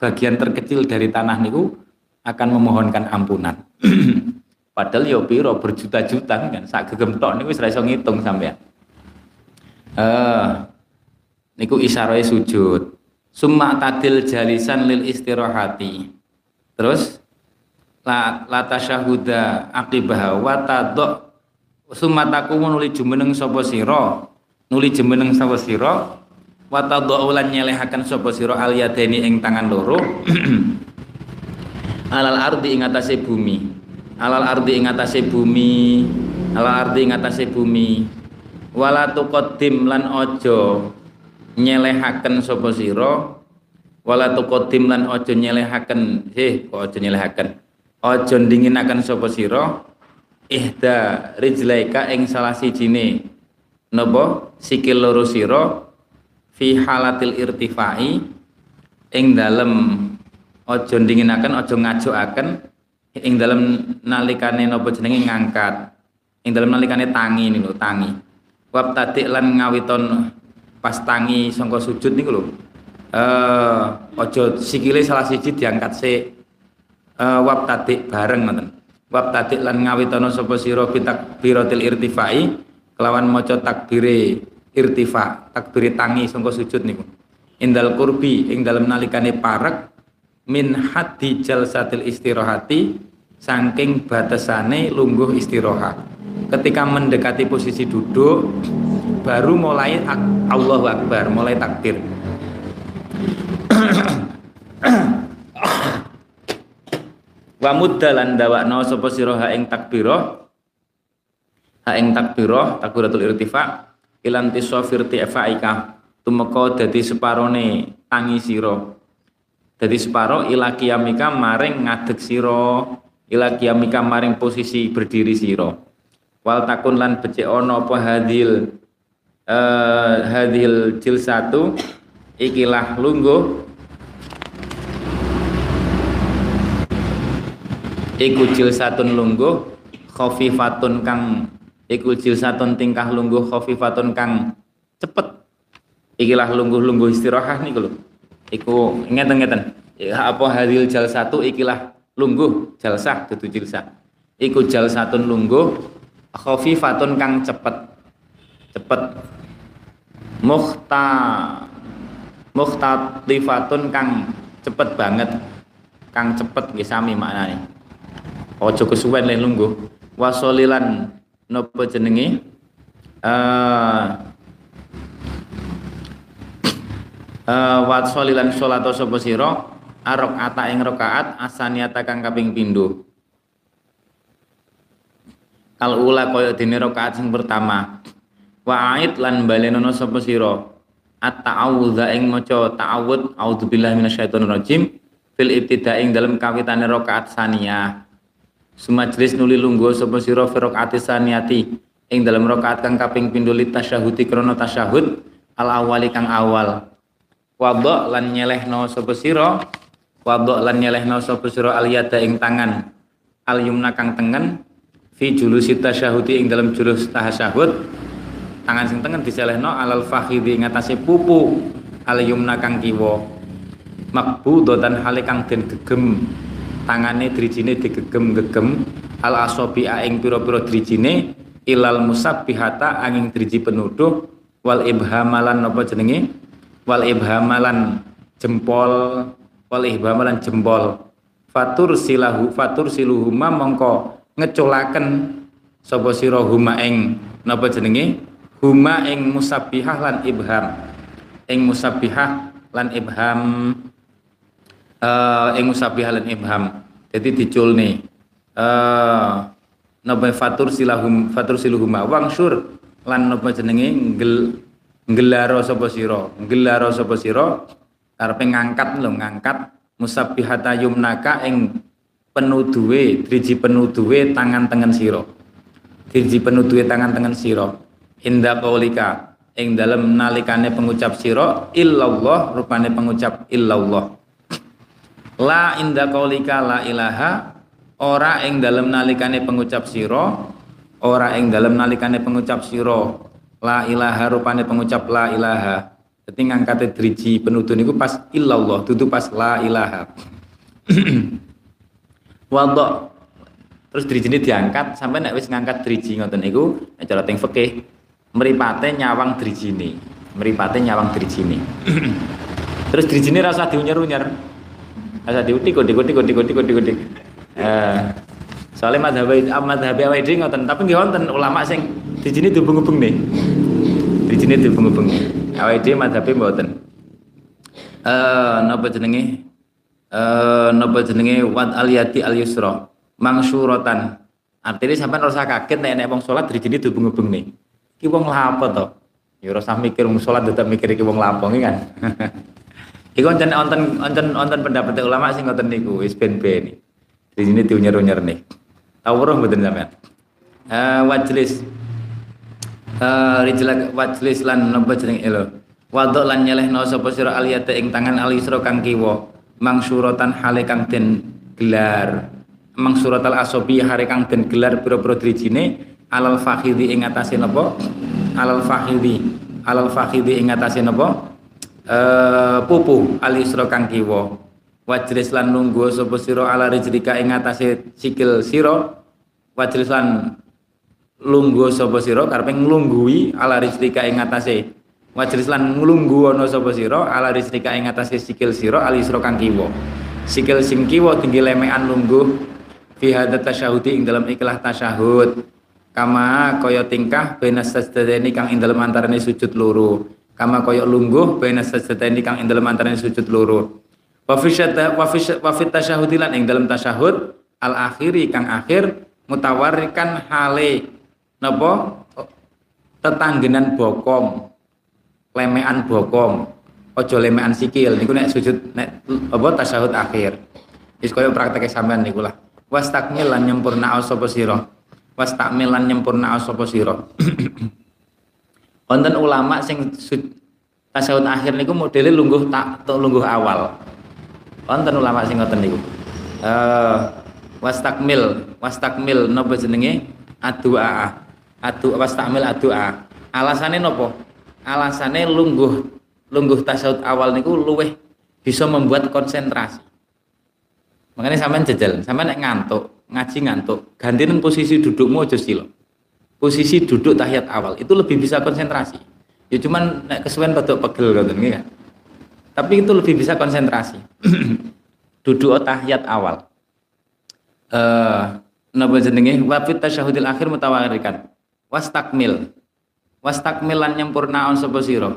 [SPEAKER 1] bagian terkecil dari tanah niku akan memohonkan ampunan. Padahal yo ya piro berjuta-juta kan? Sak gegem tok niku wis iso ngitung sampean uh, niku isyarai sujud. Summa tadil jalisan lil istirahati. Terus? La la tasyahuda aqibah wa tadok. Summa takumu nuli jumeneng sapa sira? Nuli jumeneng sapa sira? Wa tadok ulan nyelehaken sapa sira al yadaini ing tangan loro? Alal ardi ing atase bumi. Alal ardi ing atase bumi. Alal ardi ing atase bumi wala tuqaddim lan ojo nyelehaken sapa sira. Wala tuqaddim lan ojo nyelehaken eh kok ojo nyelehaken? Ojo ndinginaken sapa sira. Ihda rijlaika ing salah sijine. Napa? Sikil loro sira. Fi halatil irtifai. Ing dalem aja dinginaken aja ngajokaken ing dalem nalikane napa jenenge ngangkat? Ing dalem nalikane tangi niku tangi wab tadi lan ngawiton pas tangi sangka sujud niku lho. Eh aja sikile salah siji diangkat sik. Uh, wab tadi bareng ngoten. Wab tadi lan ngawitono sapa sira bitakbiratil irtifai kelawan maca takbire irtifa takbire tangi sangka sujud niku. Indal kurbi ing dalem nalikane parek min hati jalsatil istirahati saking batasane lungguh istirahat ketika mendekati posisi duduk baru mulai Allahu Akbar mulai takbir. Wa muddalan dawakno sapa sira ha ing takbirah? Ha ing takbirah takbiratul irtifa ilan tisafir ti'faika tumeka dadi separone tangi sira. Dadi separo ila kiamika maring ngadeg sira ila kiamika maring posisi berdiri sira wal takun lan becik ana apa hadil uh, hadil jil satu ikilah lungguh. Iku jilsatun lungguh khafifatun kang iku jilsatun tingkah lungguh khafifatun kang cepet. Ikilah lungguh-lungguh istirahat nih lho. Iku ngeten-ngeten. Apa hadil jal satu ikilah lungguh jalsah dudu jilsah iku jalsatun lungguh khafifatun kang cepet. Cepet. Mukhta muhtatifatun kang cepet banget. Kang cepet nggih sami maknane. Ojo kesuwen len lungguh. Wasolilan nopo jenenge? Uh, uh, wasolilan sholato sapa sira? Arok ata ing rakaat asaniata kang kaping pindho kal ula kaya dene rakaat sing pertama. Wa ait lan balenono sapa sira? At-ta'awudha ing maca ta'awud a'udzubillahi minasyaitonir rajim fil ibtida ing dalem kawitane rakaat saniyah. Sumajlis nuli lungguh sapa sira fi rakaat saniyati ing dalam rakaat kang kaping pindho li tasyahudi krana tasyahud al awali kang awal. Wadha lan nyelehno sapa sira? Wadha lan nyelehno sapa sira al yada ing tangan. Al yumna kang tengen fi julusi tasyahudi ing dalam julus tasyahud tangan sing tengen diselehno alal fakhidhi ngatasé pupu al yumna kang kiwa. Makbudatan hale kang den gegem. Tangane drijine digegem-gegem. Al asobi ing pira-pira drijine. Ilal musabbihata angin driji penuduh. Wal ibhamalan apa jenenge? Wal ibhamalan jempol. Wal ibhamalan jempol. Fatur silahu fatur siluhuma mongko ngeculaken sapa sira huma ing napa jenenge? Huma ing musabbihah lan ibham. Ing musabbihah lan ibham. Uh, ing musabbihal ibham. Jadi diculne uh, napa fatur silahum fatur siluhuma sur lan napa jenenge? Ngel nggelaro sapa sira. Nggelaro sapa sira. Karepe ngangkat lho ngangkat. Musabbihata yumnaka ing penuduhe driji penuduhe tangan tengen sira. Driji penuduhe tangan tengen sira. Inda qaulika ing dalem nalikane pengucap sira illallah rupane pengucap illallah. La inda qaulika la ilaha ora ing dalem nalikane pengucap sira ora ing dalem nalikane pengucap sira. La ilaha rupane pengucap la ilaha. Dadi ngangkate driji penuduh niku pas illallah dudu pas la ilaha wadha terus driji ini diangkat sampai nek wis ngangkat driji ngoten niku nek cara teng fikih mripate nyawang drijine mripate nyawang drijine terus drijine rasa diunyer-unyer Asa diutik utik utik utik utik utik utik. Eh, soalnya madhab madhab awake dhewe ngoten, tapi nggih wonten ulama sing di sini dihubung-hubung nih. Di sini dihubung-hubung. Awake dhewe madhabe mboten. Eh, napa jenenge? Eh, napa jenenge wat aliyati al yusra mangsuratan. Artinya sampean rasa kaget nek nek wong salat di sini dihubung-hubung nih. Ki wong lapo to? Ya rasa mikir wong salat tetep mikir iki wong lapo kan. Iku oncen onten onten onten pendapat ulama sing ngoten niku wis ben-ben. Di sini diunyer-unyer nih. Tahu roh mboten sampean? Eh wajlis eh rijlak wajlis lan napa jeneng elo. wadok lan nyelehno sapa sira aliyata ing tangan alisra kang kiwa mangsuratan hale kang den gelar. Mangsuratal asobi hare kang den gelar pira-pira drijine alal fakhidi ing atase napa? Alal fakhidi alal fakhidi ing atase napa? Eh pupu alisra kang kiwa. Wajris lan nunggu sapa sira ala rijrika ing atase sikil sira. Wajris lan lungguh sapa sira karepe nglungguhi ala rijrika ing atase wajris lan nglungguh ana sapa sira? Ala rijrika ing atase sikil sira alisra kang kiwa. Sikil sing kiwa tinggi lemekan lungguh fi hadat tasyahudi ing dalam ikhlas tasyahud. Kama kaya tingkah bena sajdadaini kang ing dalam antarane sujud loro. Kama kaya lungguh bena sajdadaini kang ing dalam antarane sujud loro. Wa fi wa fi tasyahudi lan ing dalam tasyahud al akhiri kang akhir mutawarikan hale napa? Tetanggenan bokong lemean bokong ojo lemean sikil. Niku nek sujud nek apa tasyahud akhir. Wis kaya praktek sampean niku lah. Wastakmil lan nyempurna sapa sira? Wastakmil lan nyempurna sapa sira? Wonten ulama sing tasawuf akhir niku modele lungguh tak lungguh awal. Wonten ulama sing ngoten niku. Uh, wastakmil wastakmil napa jenenge? Adua adu wastakmil adua alasane napa alasane lungguh lungguh tasawuf awal niku luweh bisa membuat konsentrasi Makanya sampean jajal, sampean nek ngantuk, ngaji ngantuk, gantiin posisi dudukmu aja sila. Posisi duduk tahiyat awal itu lebih bisa konsentrasi. Ya cuman nek kesuwen rada pegel ngoten kan. Tapi itu lebih bisa konsentrasi. duduk tahiyat awal. Eh uh, napa jenenge wa tasyahudil akhir mutawarikan. Wastakmil. Wastakmil lan nyempurnaon sapa sira.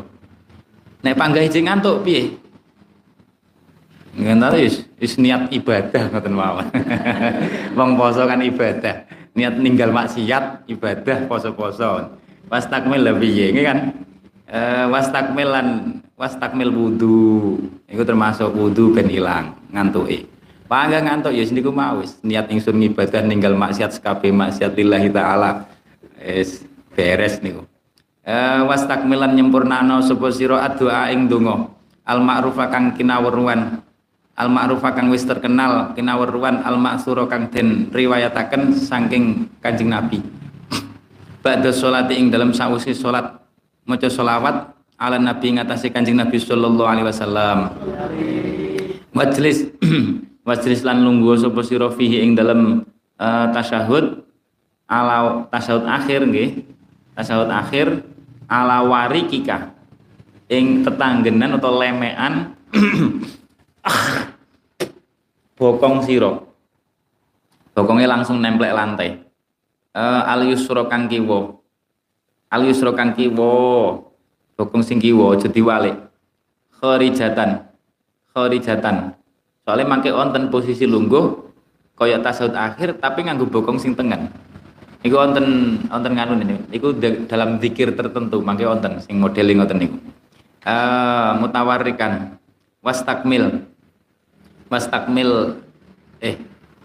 [SPEAKER 1] Nek panggah ngantuk piye? Nggak wis wis niat ibadah ngoten mawon. Wong poso kan ibadah. Niat ninggal maksiat ibadah poso-poso. Was takmil lebih ya, ini kan eh was takmilan was takmil wudu. Itu termasuk wudu ben ilang ngantuke. Pangga ngantuk ya sendiri mau niat ingsun ibadah ninggal maksiat sekabe maksiat lillahi taala. Es beres niku. Eh was takmilan nyempurnano sapa sira doa ing donga. Al ma'rufa kang kinawruan al ma'ruf kang wis terkenal kinaweruan al maksuro kang den riwayataken saking Kanjeng Nabi. Ba'da sholati ing dalam sausi salat maca sholawat ala Nabi ngatasi Kanjeng Nabi sallallahu alaihi wasallam. Majlis majlis lan lungguh sapa sira fihi ing dalam uh, tasyahud ala tasyahud akhir nggih. Tasyahud akhir ala warikika. Ing tetanggenan atau lemean bokong siro bokongnya langsung nemplek lantai. Uh, al yusro kang kiwo al yusro kang kiwo bokong sing kiwo jadi walik kharijatan. Kharijatan. Soalnya mangke onten posisi lungguh kaya tasawuf akhir tapi nganggo bokong sing tengen Iku onten onten nganu ini. Iku dalam zikir tertentu mangke onten sing modeling onten niku. Uh, mutawarikan wastakmil wastakmil eh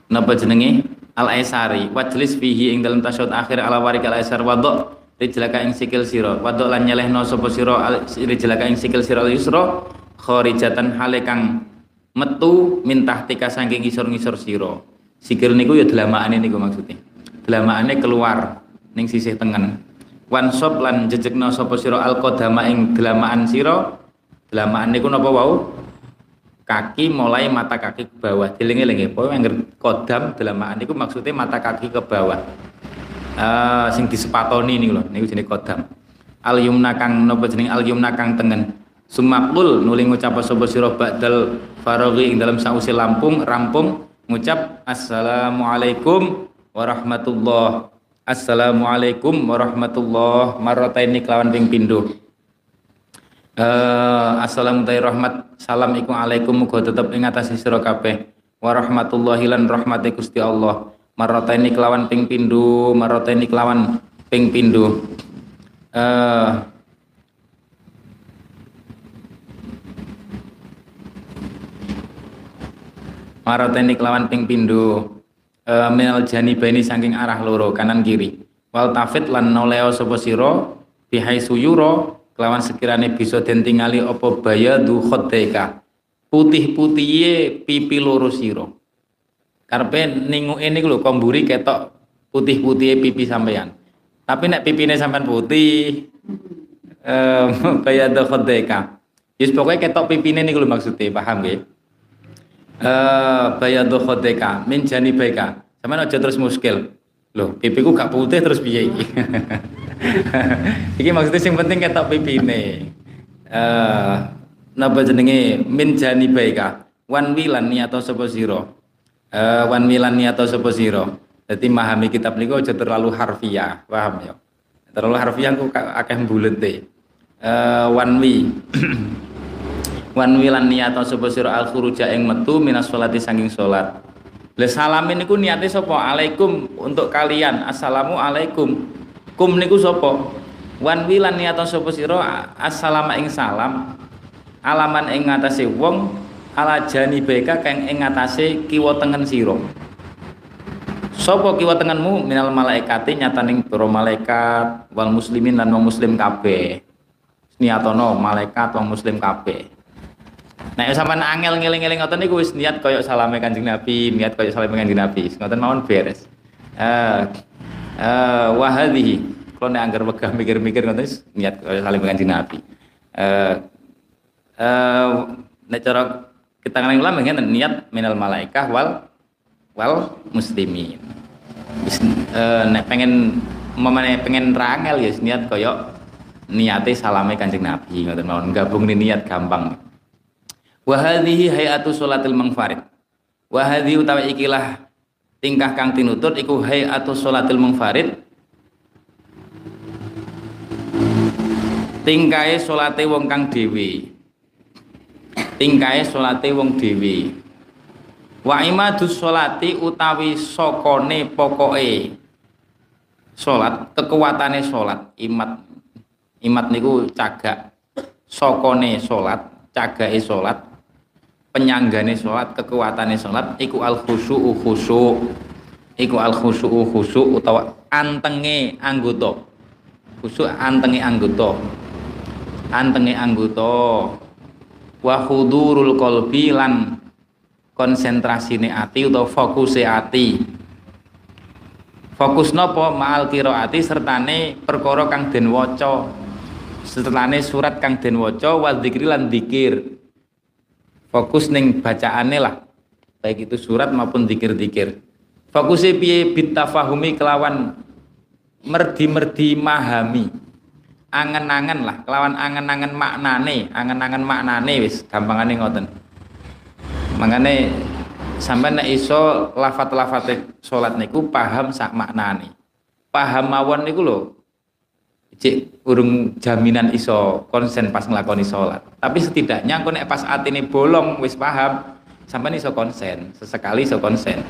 [SPEAKER 1] napa jenenge al aisari wajlis fihi ing dalam tasyahud akhir ala warik al aisar wadok rijlaka ing sikil sira wadok lan nyelehno sapa sira rijlaka ing sikil sira al yusra kharijatan hale kang metu mintah tika saking ngisor-ngisor sira sikil niku ya delamaane niku maksudnya delamaane keluar ning sisih tengen. Wan sop lan jejekno sapa sira al qadama ing delamaan sira? Delamaan niku napa wau? Kaki mulai mata kaki ke bawah. Dilingi-lingi pokoknya yang kodam dalam itu maksudnya mata kaki ke bawah. Uh, sing disepatoni ini loh ini jenis kodam. Al yumna kang nopo jenis al yumna kang tengen. Sumakul nuling ngucap sapa sira ba'dal faraghi ing dalam sausi lampung rampung ngucap assalamualaikum warahmatullah. Assalamualaikum warahmatullah. Marrataini kelawan ping pindho. Uh, Assalamualaikum rahmat salam iku alaikum muga tetep ing atas sira kabeh. Wa rahmatullahi lan rahmate Gusti Allah. Marataini kelawan ping pindho marataini kelawan ping pindho. Uh, marataini kelawan ping pindho uh, minal janibaini saking arah loro kanan kiri. Wal tafit lan noleo sapa sira bihai suyuro kelawan sekirane bisa den tingali apa bayadu khodeka putih-putihe pipi loro sira karepe ninguke niku lho komburi ketok putih-putihe pipi sampean tapi nek pipine sampean putih eh bayadu khodeka Yes pokoknya ketok pipine niku lho maksudnya paham nggih eh bayadu khodeka min jani baika sampean aja terus muskil Loh, pipiku gak putih terus piye iki? iki maksudnya sing penting ketok pipine. Eh napa jenenge min baika. Wan wilan atau sapa sira. Eh wan wilan atau sapa sira. Dadi memahami kitab niku aja terlalu harfiah, paham ya? Terlalu harfiah kok akeh deh. Eh wan wi. wan wilan atau sapa sira al khuruja ing metu minas sholati sanging salat lah salamin niku niate sapa? Alaikum untuk kalian. Assalamu alaikum. Kum niku sapa? Wan wilan niatan sapa sira assalamu ing salam. Alaman ing ngatasé wong ala jani baika kang ing ngatasé kiwa tengen sira. Sapa kiwa tengenmu minal malaikati nyataning para malaikat wal muslimin lan wong muslim kabeh. Niatono malaikat wong muslim kabeh. Nek sampean angel ngeling-eling ngoten niku wis niat koyo salame Kanjeng Nabi, niat koyo salame Kanjeng Nabi. Ngoten mawon beres. Eh eh wa. Kalau nek anggar wegah mikir-mikir ngoten niat koyo salame Kanjeng Nabi. Eh eh nek cara kita ngeling ulama ngene niat minal malaikah wal wal muslimin. Wis eh, nek pengen mamane pengen rangel ya niat koyo niate salame Kanjeng Nabi ngoten mawon gabung niat gampang wa hadhihi hayatu salatil mangfarid. Wa hadhi utawi ikilah tingkah kang tinutut iku hayatu salatil mangfarid. Tingkahe salate wong kang dhewe. Tingkahe salate wong dhewe. Wa imadus salati utawi sokone pokoke. Salat kekuatane salat imat. Imat niku cagak. Sokone salat cagake salat penyanggane sholat kekuatane sholat iku al khusyuk. Khusyuk iku al khusyuk khusyuk utawa antenge anggota. Khusyuk antenge anggota. Antenge anggota. Wa hudurul qalbi lan konsentrasine ati utawa fokuse ati. Fokus nopo? Ma'al qiraati sertane perkara kang den waca. Sertane surat kang den waca wa dzikri lan dzikir fokus neng bacaane lah baik itu surat maupun dikir-dikir fokusnya piye? Bitafahumi kelawan merdi-merdi mahami. Angen-angen lah kelawan angen-angen maknane angen-angen maknane wis gampangane ngoten. Makane sampai nek iso lafat-lafate salat niku paham sak maknane. Paham mawon niku lho cek urung jaminan iso konsen pas ngelakoni sholat. Tapi setidaknya aku nek pas ini bolong wis paham sampai iso konsen sesekali iso konsen.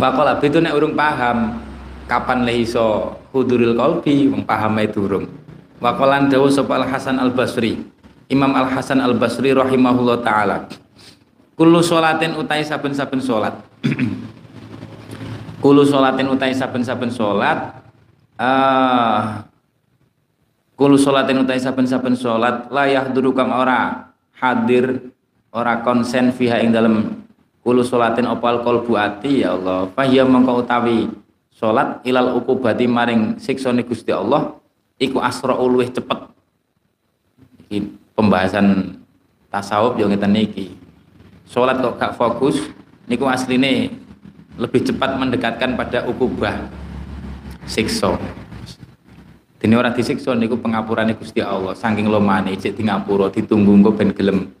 [SPEAKER 1] Wakola itu nek urung paham kapan le iso huduril kolbi wong paham itu urung. Wakolan dawu sapa Al Hasan Al Basri Imam Al Hasan Al Basri rahimahullah taala. Kullu sholatin utai saben-saben sholat. Kullu sholatin utai saben-saben sholat uh, Kulu sholatin utai saben-saben sholat layah duru kang ora hadir ora konsen fiha ing dalam kulu sholatin opal kolbu ati ya Allah. Fahya mengkau utawi sholat ilal ukubati maring siksone Gusti Allah iku asra luwih cepet. Iki pembahasan tasawuf yang kita niki. Sholat kok gak fokus niku asline lebih cepat mendekatkan pada ukubah sikso Dene ora disiksa niku pengapurane Gusti Allah saking lomane cek di ngapura ditunggu engko ben gelem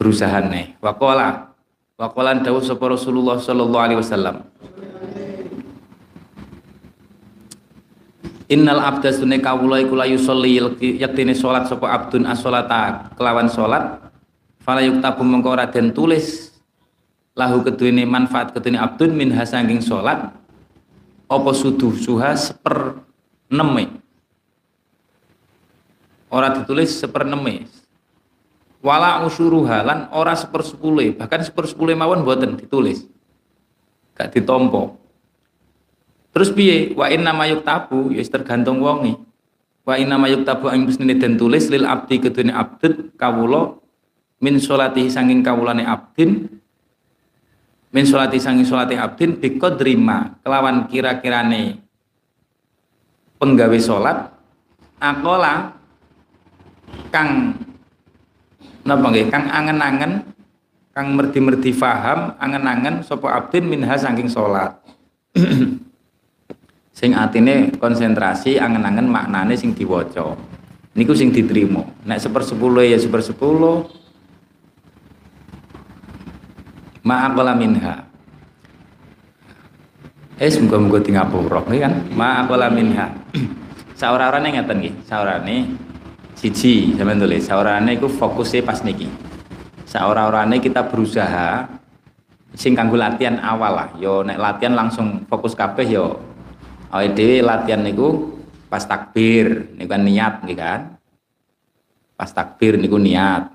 [SPEAKER 1] berusahane. Waqala waqalan dawuh sapa Rasulullah sallallahu alaihi wasallam. Innal abda sunne kawula iku yusolli yaktine salat sapa abdun as-salata kelawan salat fala yuktabu mengko ora den tulis lahu keduwene manfaat keduwene abdun min hasanging salat apa suduh suha seper neme ora ditulis sepereneme wala usuruha lan ora sepersepuluh. Bahkan sepersepuluh mawon buatan ditulis. Gak ditompo. Terus piye? Wa inna mayuk tabu ya tergantung wongi wa inna ma yuktabu ang musnine den tulis lil abdi kedune abdud kawula min sholatihi sanging kawulane abdin min sholati sanging sholati abdin biqadri ma kelawan kira-kirane penggawe salat akola kang napa nggih? Kang angen-angen kang merdi-merdi faham angen-angen sapa abdin minha saking salat. Sing atine konsentrasi angen-angen maknane sing diwaca. Niku sing diterima. Nek sepersepuluh ya sepersepuluh. Ma'aqala minha. Eh muga-muga di ngapura kan? Ma'aqala minha. Saurarane ngeten nggih? Saurane siji sampean tulis saurane iku fokusnya pas niki. Saura-orane kita berusaha sing kanggo latihan awal lah. Yo nek latihan langsung fokus kabeh yo awake dhewe latihan niku pas takbir niku kan niat nggih kan? Pas takbir niku niat.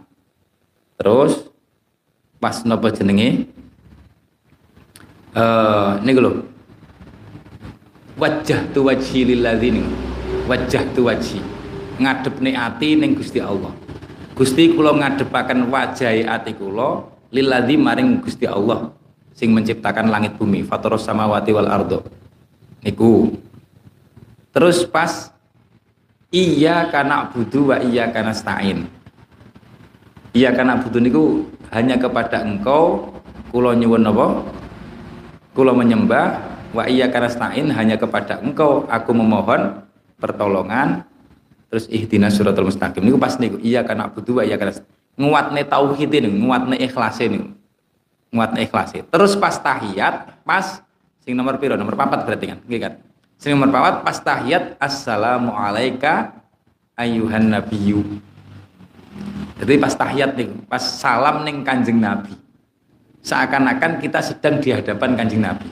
[SPEAKER 1] Terus pas nopo jenenge? Eh uh, niku lho. Wajah tu wajhi lilladzini wajah tu wajhi ngadepne ati ning Gusti Allah. Gusti kula ngadepaken wajahi ati kula lilladzi maring Gusti Allah sing menciptakan langit bumi fataros samawati wal ardo. Niku. Terus pas iya kana budu wa iya kana stain. Iya kana budu niku hanya kepada engkau kula nyuwun napa kula menyembah wa iya kana stain hanya kepada engkau. Aku memohon pertolongan terus ihdinas suratul mustaqim. Niku pas niku iya kana budu wa iya kana nguatne nguatne ikhlas ini. Nguatne ikhlas terus pas tahiyat pas sing nomor piro? Nomor papat berarti kan? Nggih kan? Sing nomor papat pas tahiyat assalamu alayka ayuhan nabiyyu. Jadi pas tahiyat nih pas salam ning kanjeng nabi. Seakan-akan kita sedang di hadapan kanjeng nabi.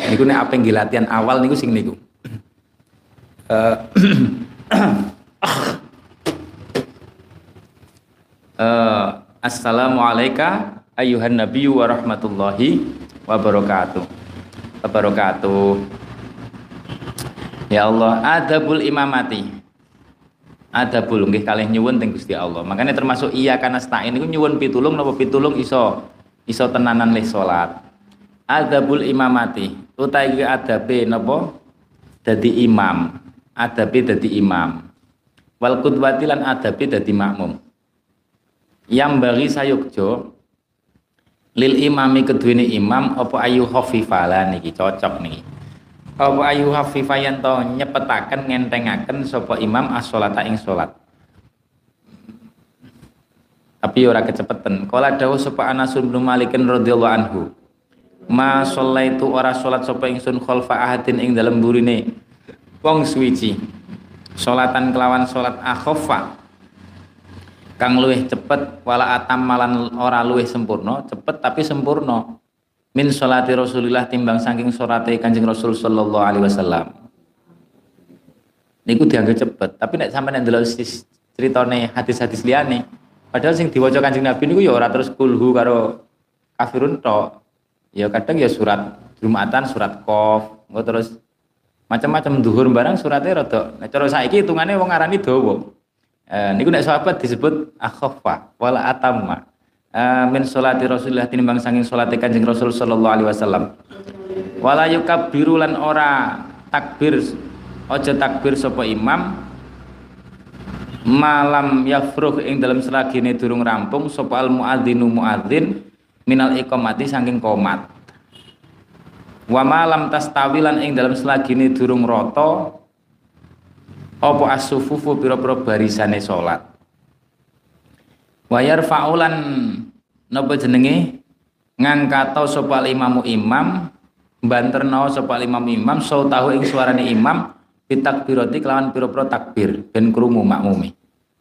[SPEAKER 1] Niku nek apa yang latihan awal niku sing niku uh, Assalamualaikum ayuhan nabiyyu wa rahmatullahi wabarakatuh. Ya Allah adabul imamati. Adabul nggih kalih nyuwun teng Gusti Allah. Makanya termasuk iya karena stain niku nyuwun pitulung napa pitulung iso iso tenanan le salat adabul imamati utawi adabe napa? Dadi imam adabe dadi imam. Wal qudwati lan adabe dadi makmum. Yang bagi sayukjo lil imami kedua imam apa ayu khafifala niki cocok niki. Apa ayu khafifa yen to nyepetaken ngentengaken sapa imam as-sholata ing salat tapi ora kecepeten. Kala dawuh sapa Anas bin Malik radhiyallahu anhu ma shallaitu ora salat sapa ingsun khalfa ahadin ing dalem burine wong suwiji salatan kelawan salat akhaffa kang luwih cepet wala atam malan ora luwih sempurna cepet tapi sempurna. Min sholati Rasulillah timbang saking salate Kanjeng Rasul sallallahu alaihi wasallam. Niku dianggap cepet tapi nek sampeyan nek ndelok ceritane hadis-hadis liyane padahal sing diwaca Kanjeng Nabi niku ya ora terus kulhu karo kafirun tok. Ya kadang ya surat Jumatan surat Qaf terus macam-macam duhur barang suratnya rada nek cara saiki hitungane wong arani dawa Eh, niku nek sahabat disebut akhaffa wala atamma. Eh, min salati Rasulillah tinimbang sanging salate Kanjeng Rasul sallallahu alaihi wasallam. Wala yukabbiru lan ora takbir aja takbir sapa imam malam yafruh ing dalam selagine durung rampung sapa al muadzinu muadzin minal iqamati saking komat. Wa malam tastawilan ing dalam selagine durung rata apa as-sufufu pira-pira barisane salat? Wayar faulan napa jenenge? Ngangkato sapa imamu imam banterno sapa imam imam so tahu ing suarane imam bitakbirati kelawan pira-pira takbir ben krungu makmumi.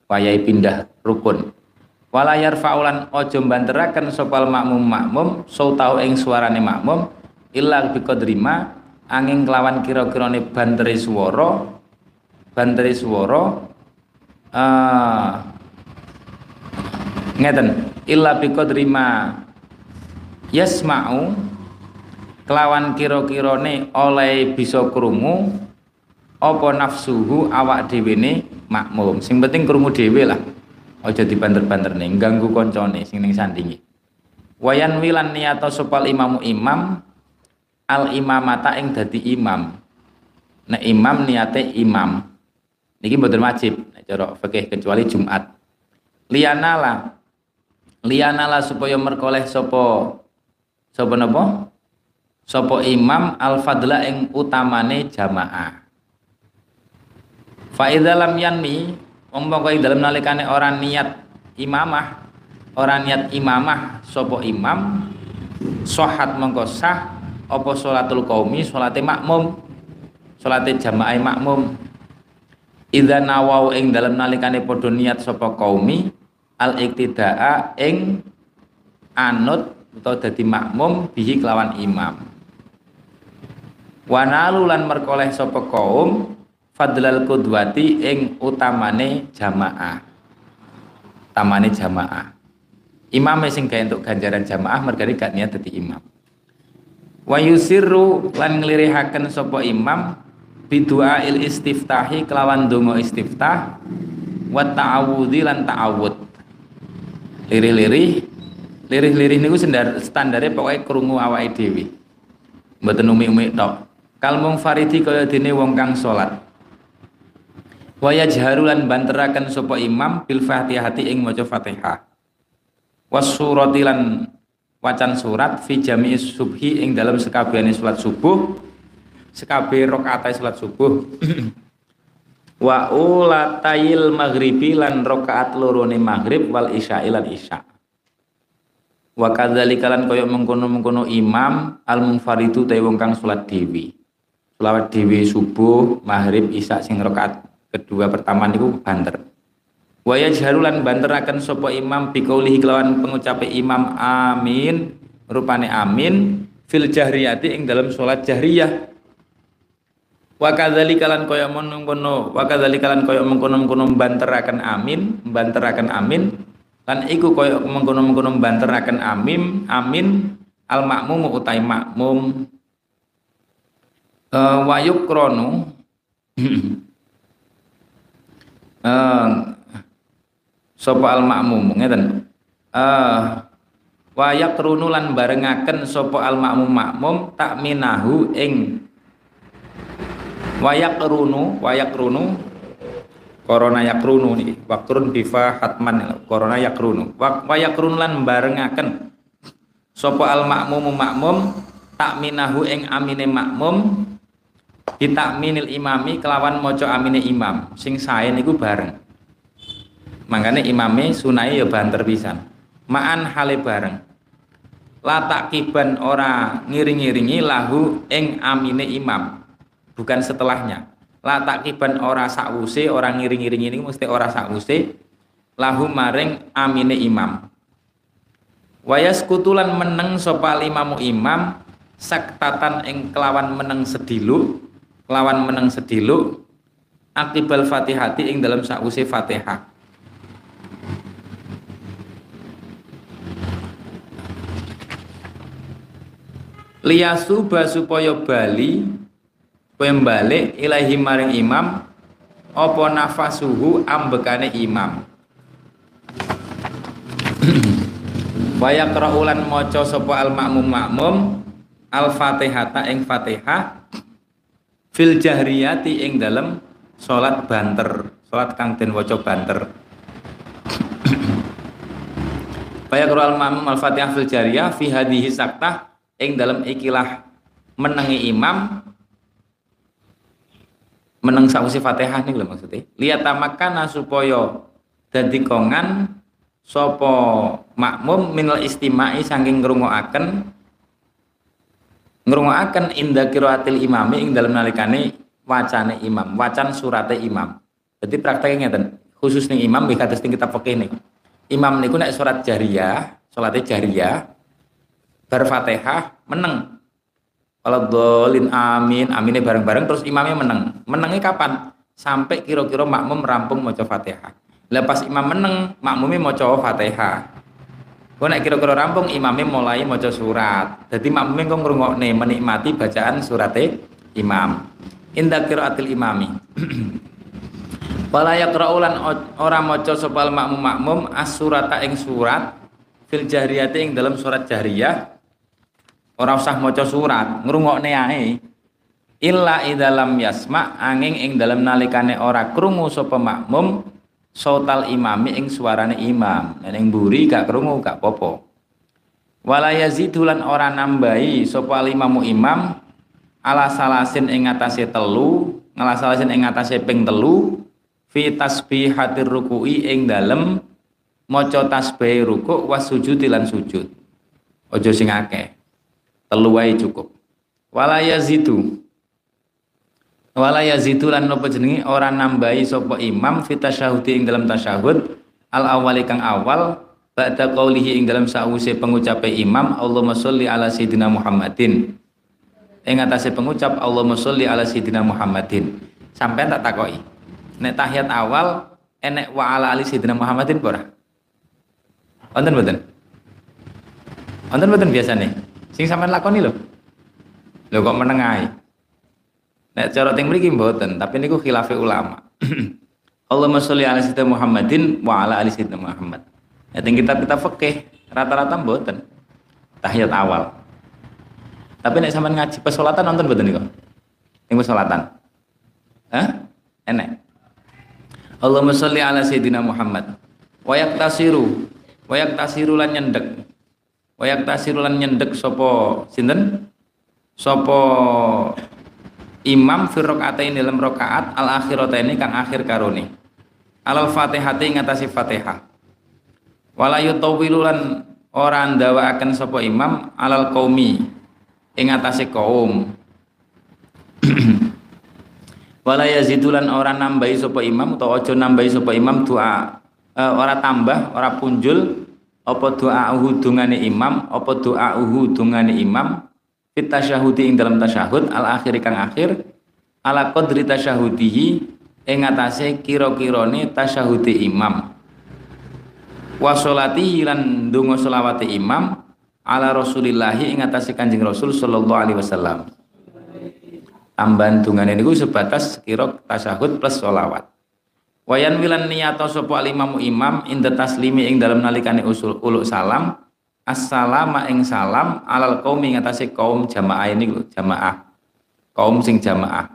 [SPEAKER 1] Wayahe pindah rukun. Walayar faulan ojo banteraken sapa makmum makmum so tahu ing suarane makmum illa biqadrima angin kelawan kira-kirane bantere swara banteri swara uh, ngeten illa biqadri ma yasma'u kelawan kira-kirane oleh bisa krungu apa nafsuhu awak dhewe ne makmum. Sing penting krungu dhewe lah. Aja dibanter-banter nih ganggu koncone sing ning sandingi wayan wilan niyata sopal imamu imam al imamata ing dadi imam. Nek imam niate imam. Niki mboten wajib nek cara fikih kecuali Jumat. Lianala. Lianala supaya merkoleh sapa? Sapa napa? Sapa imam al fadla ing utamane jamaah. Fa idza lam yanmi umpama dalam nalikane orang niat imamah orang niat imamah sapa imam sohat mongko sah apa sholatul qaumi? Salate makmum. Salate jamaah makmum. Idza nawau ing dalam nalikane padha niat sapa qaumi al iktidaa ing anut atau dadi makmum bihi kelawan imam. Wanalu lan merkoleh sapa kaum fadlal kudwati ing utamane jamaah. Utamane jamaah. Imam sing gawe untuk ganjaran jamaah mergane gak niat dadi imam wa yusirru lan nglirihaken sapa imam bidua il istiftahi kelawan donga istiftah wa ta'awudzi lan ta'awud. Lirih-lirih lirih-lirih niku standar standare pokoke krungu awake dhewe. Mboten umi-umi tok. Kalmung faridi kaya dene wong kang salat. Yajharu lan banteraken sapa imam bil fatihati ing maca fatihah. Wasurati lan wacan surat fi jami'i subhi ing dalam sekabehane salat subuh. Sekabeh rakaat salat subuh. Wa ulatayil maghribi lan rakaat lorone maghrib wal isya lan isya. Wa kadzalika lan kaya mengkono-mengkono imam al munfaridu ta wong kang salat dewi salat dewi subuh maghrib isya sing rakaat kedua pertama niku banter wa yajharulan banteraken sapa imam biqaulihi kelawan pengucape imam amin rupane amin fil jahriyati ing dalam salat jahriyah. Wa kadzalika lan kaya mengkono wa kadzalika lan kaya mengkono-mengkono banteraken amin banteraken amin. Lan iku kaya mengkono-mengkono banteraken amin amin al makmum utai makmum uh, wa yukronu uh, sapa al makmum ngeten. Uh, wa yakrunu lan barengaken sapa al makmum makmum takminahu ing wayak runu wayak runu korona yakrunu nih wakrun bifa hatman korona yakrunu wayak runu lan barengaken sopo al makmum makmum takminahu ing amine makmum ditakminil imami kelawan moco amine imam. Sing sae niku bareng makanya imame sunai ya banter pisan. Ma'an hale bareng. Latak kiban ora ngiring-ngiringi lahu ing amine imam. Bukan setelahnya. La takiban ora sakwuse orang ngiring-ngiring ini mesti ora sakwuse lahu maring amine imam. Wayas kutulan meneng sopal imamu imam saktatan ing kelawan meneng sedilu kelawan meneng sedilu akibal fatihati ing dalam sakwuse fatihah liyasu supaya bali balik ilahi maring imam apa nafasuhu ambekane imam? Waya kraulan maca sapa al makmum makmum al fatihata ing fatihah fil jahriyati ing dalem salat banter salat kang den waca banter. Waya al makmum al fatihah fil jariyah fi hadhihi saktah ing dalem ikilah menengi imam meneng sausi Fatihah lho maksudnya. Lihat tamakana supaya dadi kongan sopo makmum minal istimai saking ngrungokaken ngrungokaken inda qiraatil imami ing dalam nalikane wacane imam, wacan surate imam. Jadi prakteknya ngeten, khusus nih imam nggih kados kita fikih nih. Imam niku nek surat jariyah, salate jariyah bar Fatihah meneng kalau dolin amin, aminnya bareng-bareng terus imamnya menang. Menangnya kapan? Sampai kira-kira makmum rampung mau fatihah. Lepas imam menang, makmumnya mau fatihah. Gue nak kira-kira rampung imamnya mulai mau surat. Jadi makmumnya kok nih menikmati bacaan suratnya imam. inda qiraatil imami Wala yaqra'ulan ora maca sapa makmum makmum as-surata ing surat fil jahriyati ing dalam surat jahriyah ora usah maca surat ngrungokne ae. Illa idalam yasma angin ing dalam nalikane ora krungu sapa makmum sautal imami ing suarane imam. Ning buri gak krungu gak popo wala yazidulan ora nambahi sapa limamu imam ala salasin ing atase telu ngala salasin ing atase ping telu fi tasbihatir ruku'i ing dalem maca tasbih ruku' was sujud lan sujud. Ojo sing akeh telu wae cukup. Wala yazidu wala yazidu lan napa jenenge ora nambahi sapa imam fi tasyahudi ing dalam tasyahud. Al awali kang awal ba'da qaulihi ing dalam sause pengucape imam Allahumma sholli ala sayyidina Muhammadin. Ing atase pengucap Allahumma sholli ala sayyidina Muhammadin. Sampai tak takoki? Nek tahiyat awal enek wa ala ali sayyidina Muhammadin ora? Wonten mboten? Wonten mboten biasane? Sing sampean lakoni lho. Lho kok menengahi. Nek cara teng mriki mboten, tapi niku khilafe ulama. Allahumma sholli ala sayyidina Muhammadin wa ala ali sayyidina Muhammad. Nek teng kitab-kitab fikih rata-rata mboten. Tahiyat awal. Tapi nek sampean ngaji pesolatan nonton mboten niku? Ing pesolatan. Hah? Enek. Allahumma sholli ala sayyidina Muhammad wa yaktasiru wa yaktasiru lan nyendek wa yaktasiru lan nyendek sapa sinten? Sapa imam fi rakaatain dalam rakaat al akhirataini kang akhir karone. Alal fatihati ngatasi fatihah. Wala yutawilu lan ora ndawaaken sapa imam alal qaumi ing atase kaum wala yazidulan ora nambahi sapa imam utawa aja nambahi sapa imam doa e, ora tambah ora punjul apa doa dungane imam apa doa dungane imam? Fit tasyahudi ing dalam tasyahud al akhir kang akhir. Ala qadri tasyahudihi ing atase kira-kirane tasyahudi imam. Wa sholatihi lan donga imam ala rasulillahi ing atase kanjeng rasul sallallahu alaihi wasallam. Tambahan dungane niku sebatas kira tasyahud plus sholawat wayan wilan niyato sopo alimamu imam inda taslimi ing dalam nalikane usul uluk salam assalama ing salam alal kaum ing atase kaum jamaah ini jamaah. Kaum sing jamaah.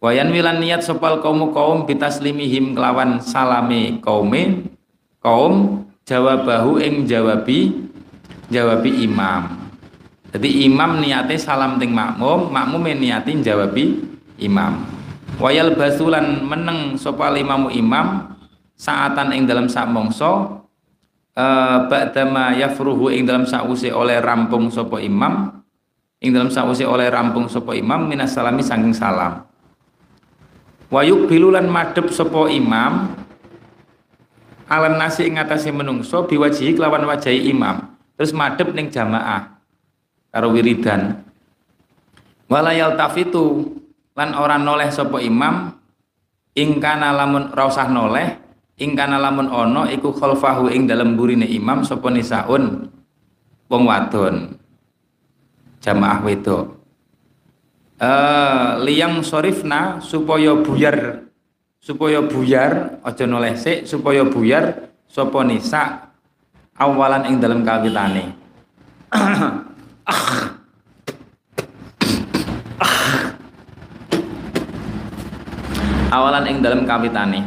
[SPEAKER 1] Wayan wilan niat sopal kaum kaum bitaslimihim kelawan salami kaume kaum jawabahu ing jawabi jawabi imam. Jadi imam niate salam ting makmum, makmum niatin jawabi imam. Wayal basulan meneng sapa imamu imam saatan ing dalam sak mongso eh ba'dama yafruhu ing dalam sause oleh rampung sapa imam ing dalam sause oleh rampung sapa imam minas salami saking salam. Wayuk bilulan madep sapa imam alan nasi ing atase menungso biwajihi kelawan wajahi imam. Terus madep ning jamaah karo wiridan wala yaltafitu lan ora noleh sapa imam ingkana lamun ora usah noleh ingkana lamun ana iku khalfahu ing dalem burine imam sapa nisaun wong wadon. Jamaah wedok. Uh, liyang sorifna supaya buyar supaya buyar aja noleh sik supaya buyar sapa nisa awalan ing dalam kawitane awalan ing dalam kawitane.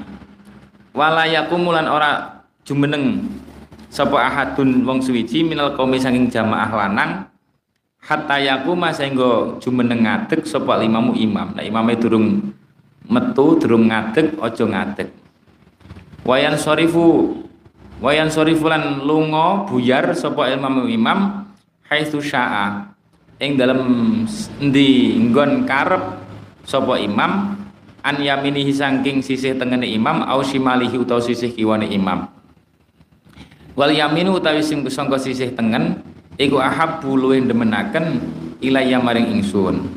[SPEAKER 1] Wala yakumulan ora jumeneng sapa ahadun wong suwiji minal qaumi saking jamaah lanang hatta yakuma sehingga jumeneng ngadeg sapa limamu imam. Nah imame durung metu durung ngadeg aja ngadeg. Wayan sorifu wayan sorifulan lunga buyar sapa ilmu imam haitsu syaa. Ing dalam endi nggon karep sapa imam an yaminihi saking sisih tengene imam au shimalihi utawa sisih kiwane imam wal yaminu utawi sing sangka sisih tengen iku ahabbu luwih demenaken ilayya maring ingsun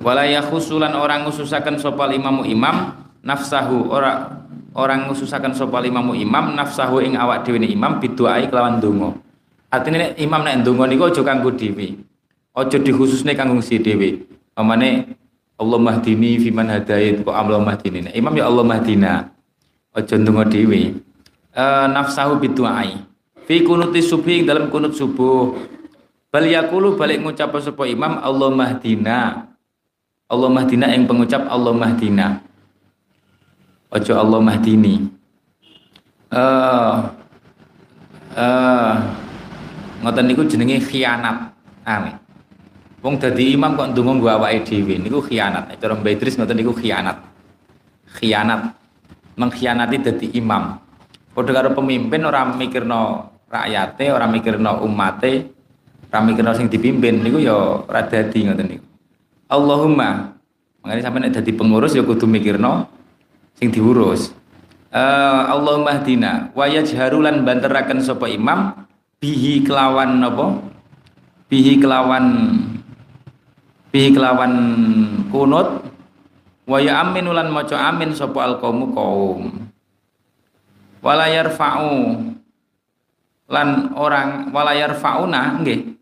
[SPEAKER 1] wala yakhusulan orang ngususaken sapa imamu imam nafsahu ora orang ngususaken sapa imamu imam nafsahu ing awak dhewe imam biduai kelawan donga Artinya imam nek ndonga niku aja kanggo dhewe. Aja dikhususne kanggo si dhewe. Pamane Allah mahdini fiman hadait kok Allah mahdini. Nah, imam ya Allah mahdina. Aja ndonga dhewe. Uh, nafsahu bidu'ai. Fi kunuti subhi dalam kunut subuh. Bal yakulu balik ngucap sapa imam Allah mahdina. Allah mahdina yang pengucap Allah mahdina. Ojo Allah mahdini. Uh, uh, ngoten niku jenenge khianat. Amin. Wong dadi imam kok ndonga nggo awake dhewe niku khianat. Cara Mbak Idris ngoten niku khianat. Khianat. Mengkhianati dadi imam. Padha karo pemimpin ora mikirno rakyate, ora mikirno umate, ora mikirno sing dipimpin niku ya ora dadi ngoten niku. Allahumma makanya sampai nek dadi pengurus ya kudu mikirno sing diurus. Uh, Allahumma hdina wa yajharulan banteraken sapa imam bihi kelawan napa? Bihi kelawan bihi kelawan kunut wa ya amin ulan maca amin sapa alqaumu kaum wala yarfa'u lan orang wala yarfa'una nggih.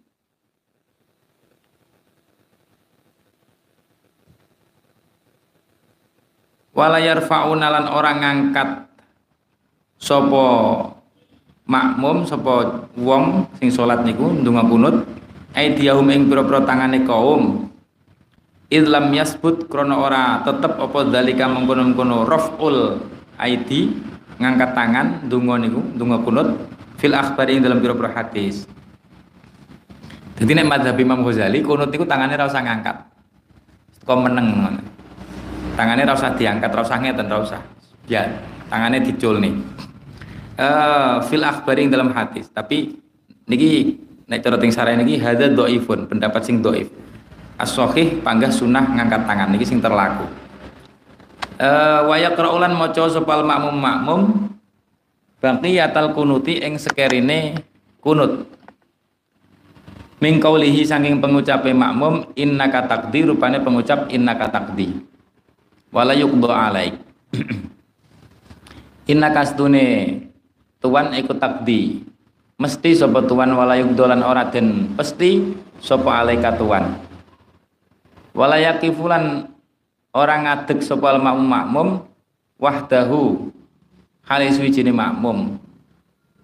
[SPEAKER 1] Wala yarfa'una lan orang ngangkat sapa makmum sapa wong sing salat niku ndonga kunut aidiyahum ing pira-pira tangane kaum idlam yasbut krono ora tetep apa dalika mengkono-mengkono raful aidi ngangkat tangan dungo niku dungo kunut fil akhbari dalam pira-pira hadis. Jadi nek madzhab Imam Ghazali kunut niku tangannya ora usah ngangkat. Kok meneng ngono. Tangannya ora usah diangkat ora usah ngeten ora usah. Ya tangannya dicul nih. Uh, fil akhbari dalam hadis. Tapi niki nek cara ting niki hadza dhaifun pendapat sing dhaif as-sahih panggah sunah ngangkat tangan. Niki sing terlaku. Eh wa yaqra'ulan maca sopal makmum makmum baqiyatal kunuti ing sekerine kunut. Min kaulihi saking pengucape makmum innaka taqdi rupane pengucap innaka taqdi. Wala yuqda alaik. Innaka stune tuan ikut takdi mesti sapa tuan wala yuqdolan ora den pesti sapa alaika tuan walayaki fulan orang ngadeg sopal makmum makmum wahdahu halis wijine makmum.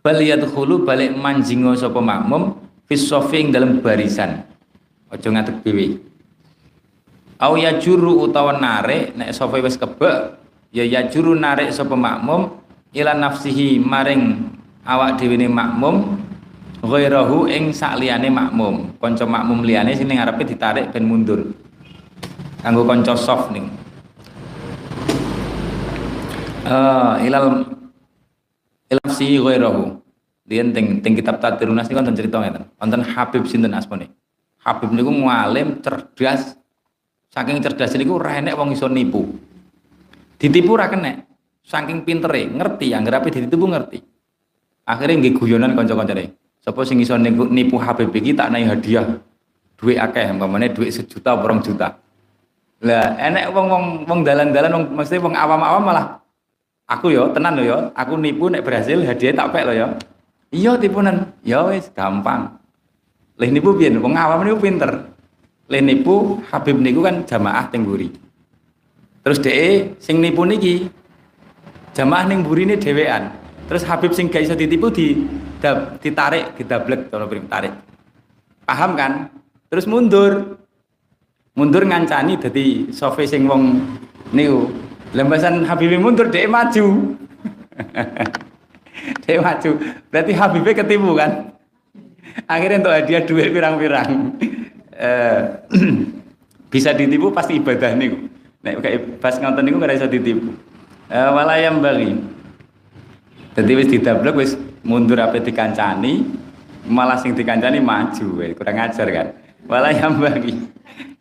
[SPEAKER 1] Bal yadkhulu balik manjingo sapa makmum fis dalam barisan. Aja ngadeg dhewe. Au ya juru utawa narik nek sofa wis kebek ya ya juru narik sapa makmum ila nafsihi maring awak dhewe makmum ghairahu ing sakliyane makmum. Kanca makmum liyane sing ngarepe ditarik ben mundur kanggo kanca soft ning uh, ilal ilal si ghairahu Dian teng teng kitab Tadrunas niku wonten cerita ngeten. Wonten Habib sinten asmane? Habib niku ngalim, cerdas. Saking cerdas niku ora enek wong iso nipu. Ditipu ora kena. Saking pintere, ngerti, anggere ape ditipu ngerti. Akhirnya nggih guyonan kanca-kancane. Sapa sing iso nipu Habib iki tak hadiah. Duit akeh, umpamane duit sejuta, borong juta. Lah enek wong-wong wong dalan-dalan wong mesti wong awam-awam malah aku yo tenan lo yo, aku nipu nek berhasil hadiah tak pek lo yo. Iya tipunan. Ya wis gampang. Leh nipu piye? Wong awam niku pinter. Leh nipu Habib niku kan jamaah teng. Terus DE sing nipu niki jamaah ning burine dhewean. Terus Habib sing gak iso ditipu di ditarik, didablek cara tarik. Paham kan? Terus mundur mundur ngancani jadi sofi sing wong niku. Lembasan Habibie mundur dia maju. Dia maju. Berarti Habibie ketipu kan? Akhirnya untuk hadiah duit pirang-pirang. Eh, bisa ditipu pasti ibadah niku. Nek kayak pas ngonton niku ora iso ditipu. Eh, walayam bagi jadi wis didablek wis mundur apa dikancani malah sing dikancani maju kurang ajar kan? Walayam bagi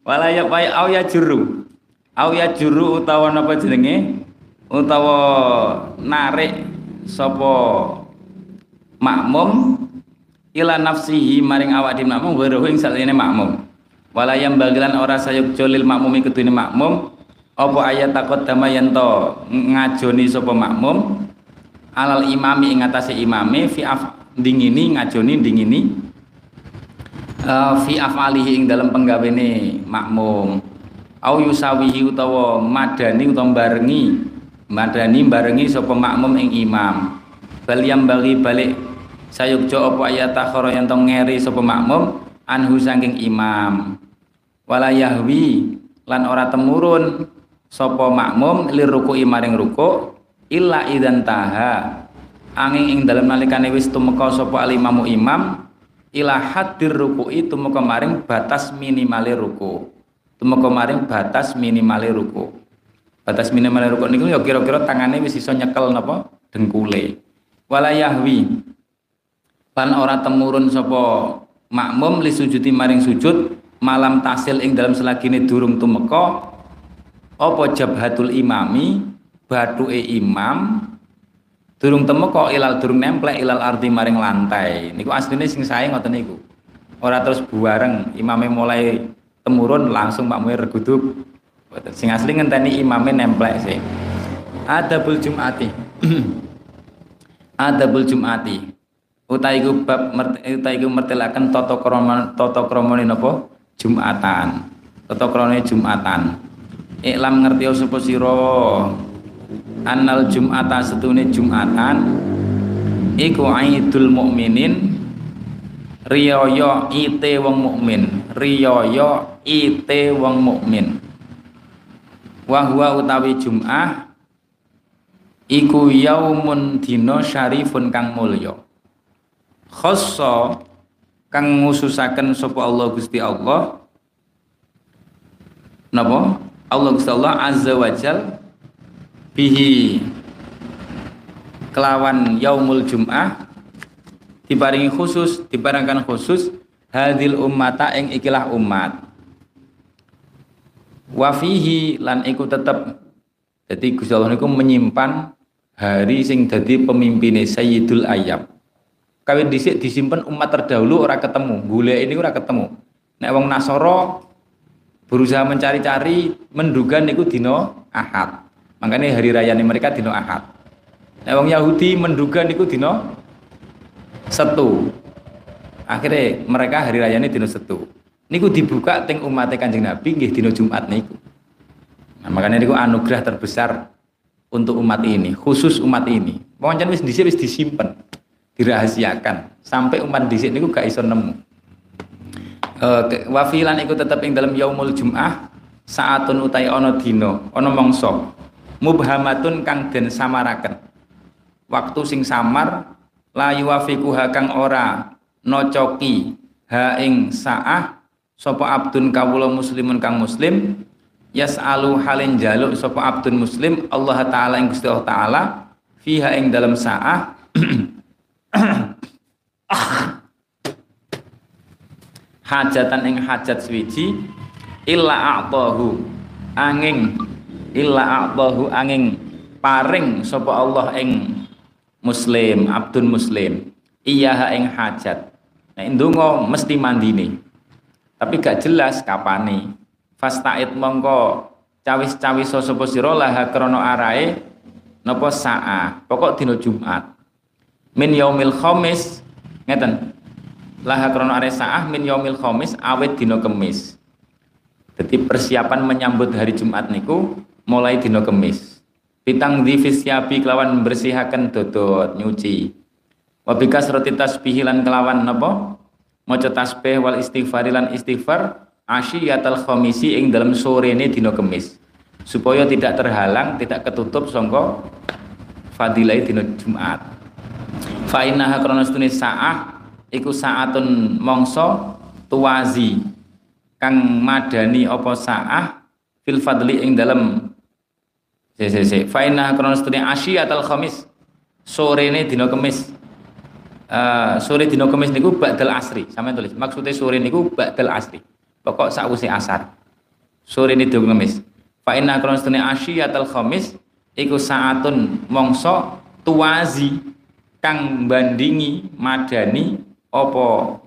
[SPEAKER 1] wala ya wa au ya juru. Au ya juru utawa napa jenenge? Utawa narik sapa makmum ila nafsihi maring awak di makmum weruh ing salene makmum. Wala yang bagilan ora sayuk jolil makmum kedune makmum apa ayat takut dama yanto ngajoni sapa makmum? Alal imami ing atase imame fi af dingini ngajoni dingini uh, fi afalihi ing dalam penggawene makmum. Au yusawihi utawa madani utawa barengi madani barengi sapa makmum ing imam. Bal yang bagi balik sayukjo apa ayat takhara yang tong ngeri sapa makmum anhu saking imam. Wala yahwi lan ora temurun sapa makmum lir ruku maring ruku illa idan taha. Angin ing dalam nalikane wis tumeka sapa alimamu imam ila hadir ruku'i tumeka maring batas minimale ruku. Tumeka maring batas minimale ruku. Batas minimale ruku niku ya kira-kira tangane wis iso nyekel napa? Dengkule. Wala yahwi. Lan ora temurun sapa makmum li sujudi maring sujud malam tasil ing dalam selagine durung tumeka apa jabhatul imami batuke imam durung temu kok ilal durung nemplek ilal arti maring lantai. Niku asline sing sae ngoten niku. Ora terus buareng imame mulai temurun langsung makmume reguduk sing asli ngenteni imame nemplek sih. Adabul jumati. Adabul jumati. Utai iku bab utai iku mertelaken tata krama tata kramane napa? Jumatan. Tata kramane jumatan. Iklam ngerti sapa sira annal jum'ata setune jum'atan. Iku aidul mukminin riyaya ite wong mukmin. Riyaya ite wong mukmin. Wa huwa utawi jum'ah iku yaumun dina syarifun kang mulya. Khassa kang ngususaken sapa Allah Gusti Allah. Napa? Allah Gusti Allah azza wajal bihi kelawan yaumul jum'ah diparingi khusus dibarangkan khusus hadil ummata ing ikilah umat. Wafihi lan iku tetep. Jadi Gusti Allah niku menyimpan hari sing dadi pemimpinnya Sayyidul Ayyam kawin dhisik disimpan umat terdahulu ora ketemu gule ini ora ketemu. Nek wong Nasoro berusaha mencari-cari menduga niku dino Ahad Makanya hari raya ini mereka dino Ahad. Nah, wong Yahudi menduga niku dino Setu. Akhirnya mereka hari raya ini dino Setu. Niku dibuka teng umat Kanjeng Nabi nggih dino Jumat niku. Nah, makanya niku anugerah terbesar untuk umat ini, khusus umat ini. Pancen wis dhisik wis disimpen, dirahasiakan sampai umat dhisik niku gak iso nemu. Uh, wafilan iku tetep ing dalam yaumul jum'ah saatun utai ono dino ono mongso mubhamatun kang den samaraken. Waktu sing samar la yuwafiquha kang ora nocoki ha ing saah sapa abdun kawula muslimun kang muslim yas'alu halin jaluk sapa abdun muslim Allah taala ing Gusti Allah taala fiha ing dalam saah. Hajatan ing hajat swiji illa a'tahu angin illa a'tahu angin paring sapa Allah ing muslim abdun muslim. Iya ing hajat. Nek ndonga mesti mandine. Tapi gak jelas kapane. Fasta'id mongko cawis-cawis sapa sira laha krana arae napa sa'a. Pokok dina Jumat. Min yaumil khamis ngeten. Laha krana arae sa'ah min yaumil khamis awet dina kemis. Jadi persiapan menyambut hari Jumat niku mulai dino kemis. Pitang divisyabi kelawan bersihakan dodot nyuci. Wabikas roti tasbih lan kelawan napa? Maca tasbih wal istighfar lan istighfar asyiyatal khamisi ing dalam sore ini dino kemis. Supaya tidak terhalang tidak ketutup songko fadilai dino Jumat. Fa innaha krana sa'ah iku saatun mongso tuwazi kang madani apa sa'ah fil fadli ing dalam Si si si. Faina kronos tuni asyiatal khamis. Sore ini dino kemis. Uh, sore dino kemis niku ba'dal asri. Sampai tulis. Maksudnya sore niku ba'dal asri. Pokok sakwise asar. Sore ini dino kemis. Faina kronos tuni asyiatal khamis iku saatun mongso tuwazi kang bandingi madani opo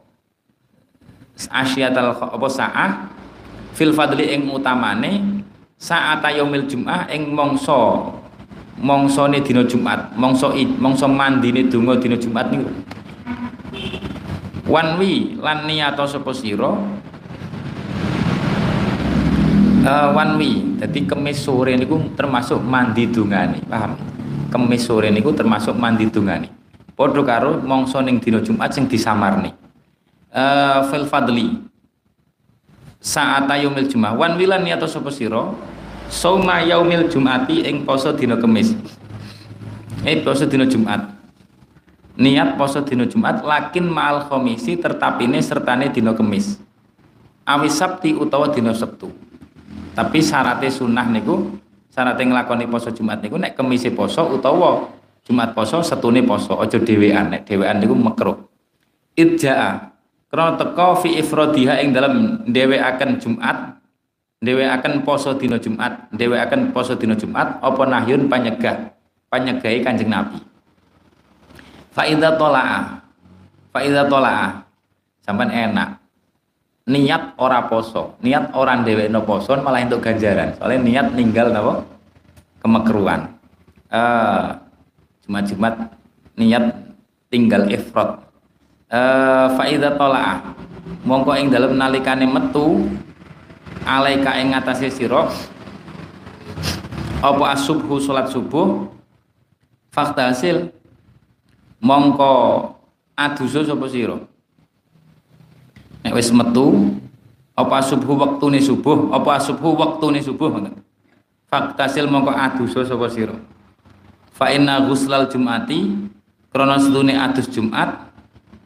[SPEAKER 1] asyiatal opo saah fil fadli ing utamane saat yaumil jum'ah ing mongso mongsone dina Jumat mongso id mongso mandine donga dina Jumat niku wanwi lan niyato sapa sira uh, one way. Jadi kemis sore niku termasuk mandi dungane, paham? Kemis sore niku termasuk mandi dungane. Padha karo mangsa ning dina Jumat sing disamarne. Uh, fil fadli saat yaumil Jumat wan wilan niat sapa sira sauma yaumil Jumati ing poso dina Kemis. Eh poso dina Jumat. Niat poso dina Jumat lakin ma'al khamisi tertapine sertane dina Kemis. Awi Sabti utawa dina Sabtu tapi syaratnya sunnah niku syaratnya ngelakoni poso Jumat niku nek kemisi poso utawa Jumat poso setune poso ojo dewean nek dewean niku makruh idjaa karena teko fi ifrodiha ing dalam dewe akan Jumat dewe akan poso dino Jumat. Dewe akan poso dino Jumat. Apa nahyun panyegah? Panyegahi kanjeng Nabi. Faida tolaa. Faida tolaa. Sampai enak. Niat ora poso. Niat orang dewe no poso malah untuk ganjaran. Soalnya niat ninggal napa? Kemekruan. Uh, jumat-jumat niat tinggal ifrat. Uh, faida tolaa. Mongko ing dalam nalikane metu alaika ing ngatasé sira apa asubhu salat subuh? Fakta hasil mongko aduso sapa sira? Nek wis metu apa subuh waktune subuh? Apa subuh waktune subuh ngoten? Faktasil mongko adusa sapa sira? Fa inna ghuslal jumati krana sedune adus Jumat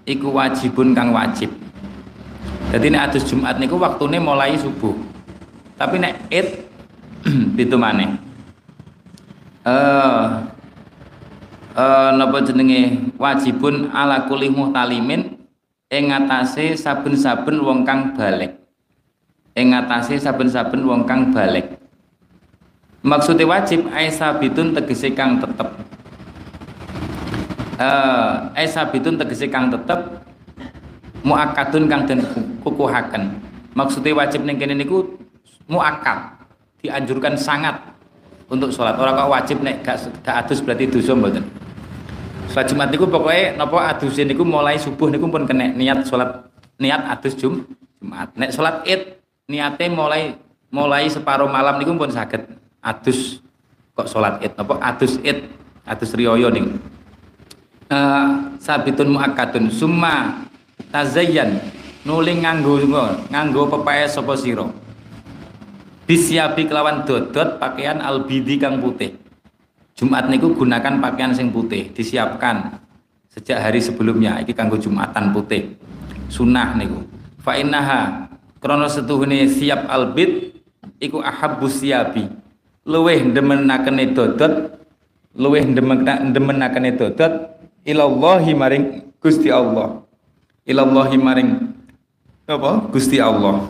[SPEAKER 1] iku wajibun kang wajib. Jadi nek adus Jumat niku waktune mulai subuh tapi nek id itu maneh eh uh, napa jenenge? Wajibun ala kulli muhtalimin ing ngatasé saben-saben wong kang balik. Ing ngatasé saben-saben wong kang balik. Maksudnya wajib aisabitun tegese kang tetep. Uh, aisabitun tegese kang tetep muakadun kang den kukuhaken. Maksudnya wajib ning kene niku muakad dianjurkan sangat untuk sholat orang kok wajib nek gak, gak adus berarti dosa mboten Salat Jumat niku pokoknya napa adus niku mulai subuh niku pun kena niat salat niat adus Jum, Jumat. Nek salat Id niate mulai mulai separuh malam niku pun sakit adus kok salat Id napa adus Id adus riyoyo niku. Uh, sabitun muakkadun summa tazayyan nuling nganggo nganggo pepaya sapa sira. Bisyabi kelawan dodot pakaian albidi kang putih Jumat niku gunakan pakaian sing putih, disiapkan sejak hari sebelumnya. Iki kanggo Jumatan putih. Sunnah niku. Fa innaha krana setuhune siap albit iku ahabbus siyabi. Luweh ndemenakene dodot, luweh ndemenakene dodot ilallahi maring Gusti Allah. Ilallahi maring apa? Gusti Allah.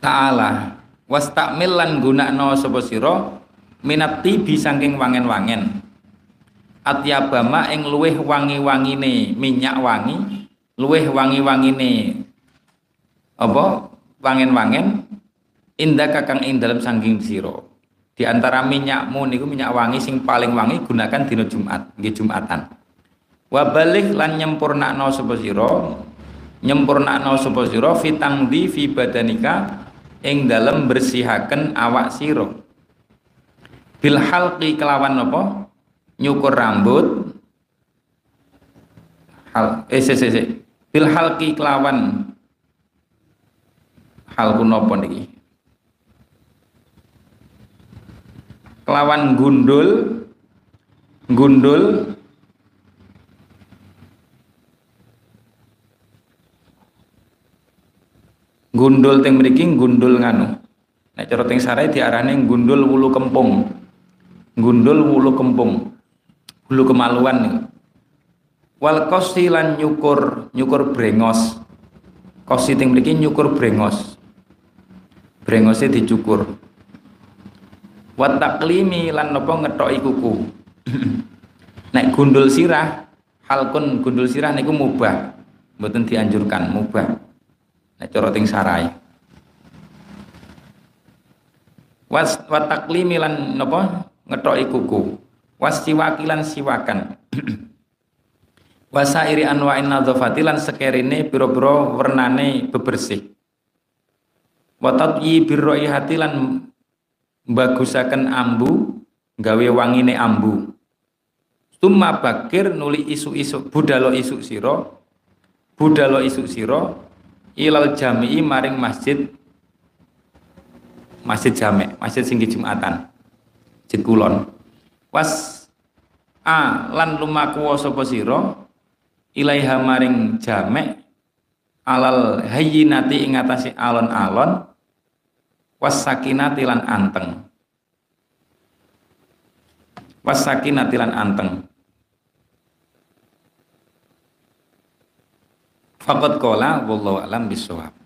[SPEAKER 1] Ta'ala. Wastakmil lan gunakno sapa sira? Minat tibi saking wangen-wangen. Atyabama ing luweh wangi-wangine minyak wangi luweh wangi-wangine apa? Wangen-wangen. Indah kakang ing dalam sangking siro di antara minyakmu niku minyak wangi sing paling wangi gunakan dina Jumat nggih Jumatan. Wa balik lan nyempurnakno sapa sira? Nyempurnakno sapa sira? Fitangdi fi badanika ing dalam bersihaken awak sira bil halqi kelawan apa? Nyukur rambut. Hal eh se se se bil halqi kelawan. Hal napa niki? Kelawan gundul. Gundul gundul teng mriki gundul nganu. Nek cara teng sarai diarani gundul wulu kempung. Gundul wulu kempung. Wulu kemaluan nih wal kosi lan nyukur nyukur brengos. Kosi ting mriki nyukur brengos. Brengosnya dicukur. Wat taklimi lan nopo ngetoki kuku. Nek gundul sirah halkun gundul sirah niku mubah. Mboten dianjurkan mubah nek cara ting sarai. Was wat taklimi lan nopo ngetoki kuku. Wasiwakilan siwakan. Wasairi anwa'in nadzafati lan sekerine pira-pira wernane bebersih. Wa tatyi birraihati lan bagusaken ambu gawe wangine ambu. Tumma bakir nuli isu-isu budalo isu siro budalo isu siro ilal jami'i maring masjid masjid jame masjid singgi jumatan masjid kulon. Was a lan lumaku sapa sira? Ilaiha maring jame alal hayyinati ing atase alon-alon was sakinati lan anteng. Wasaki lan anteng Fakat kola wallahu alam bisawab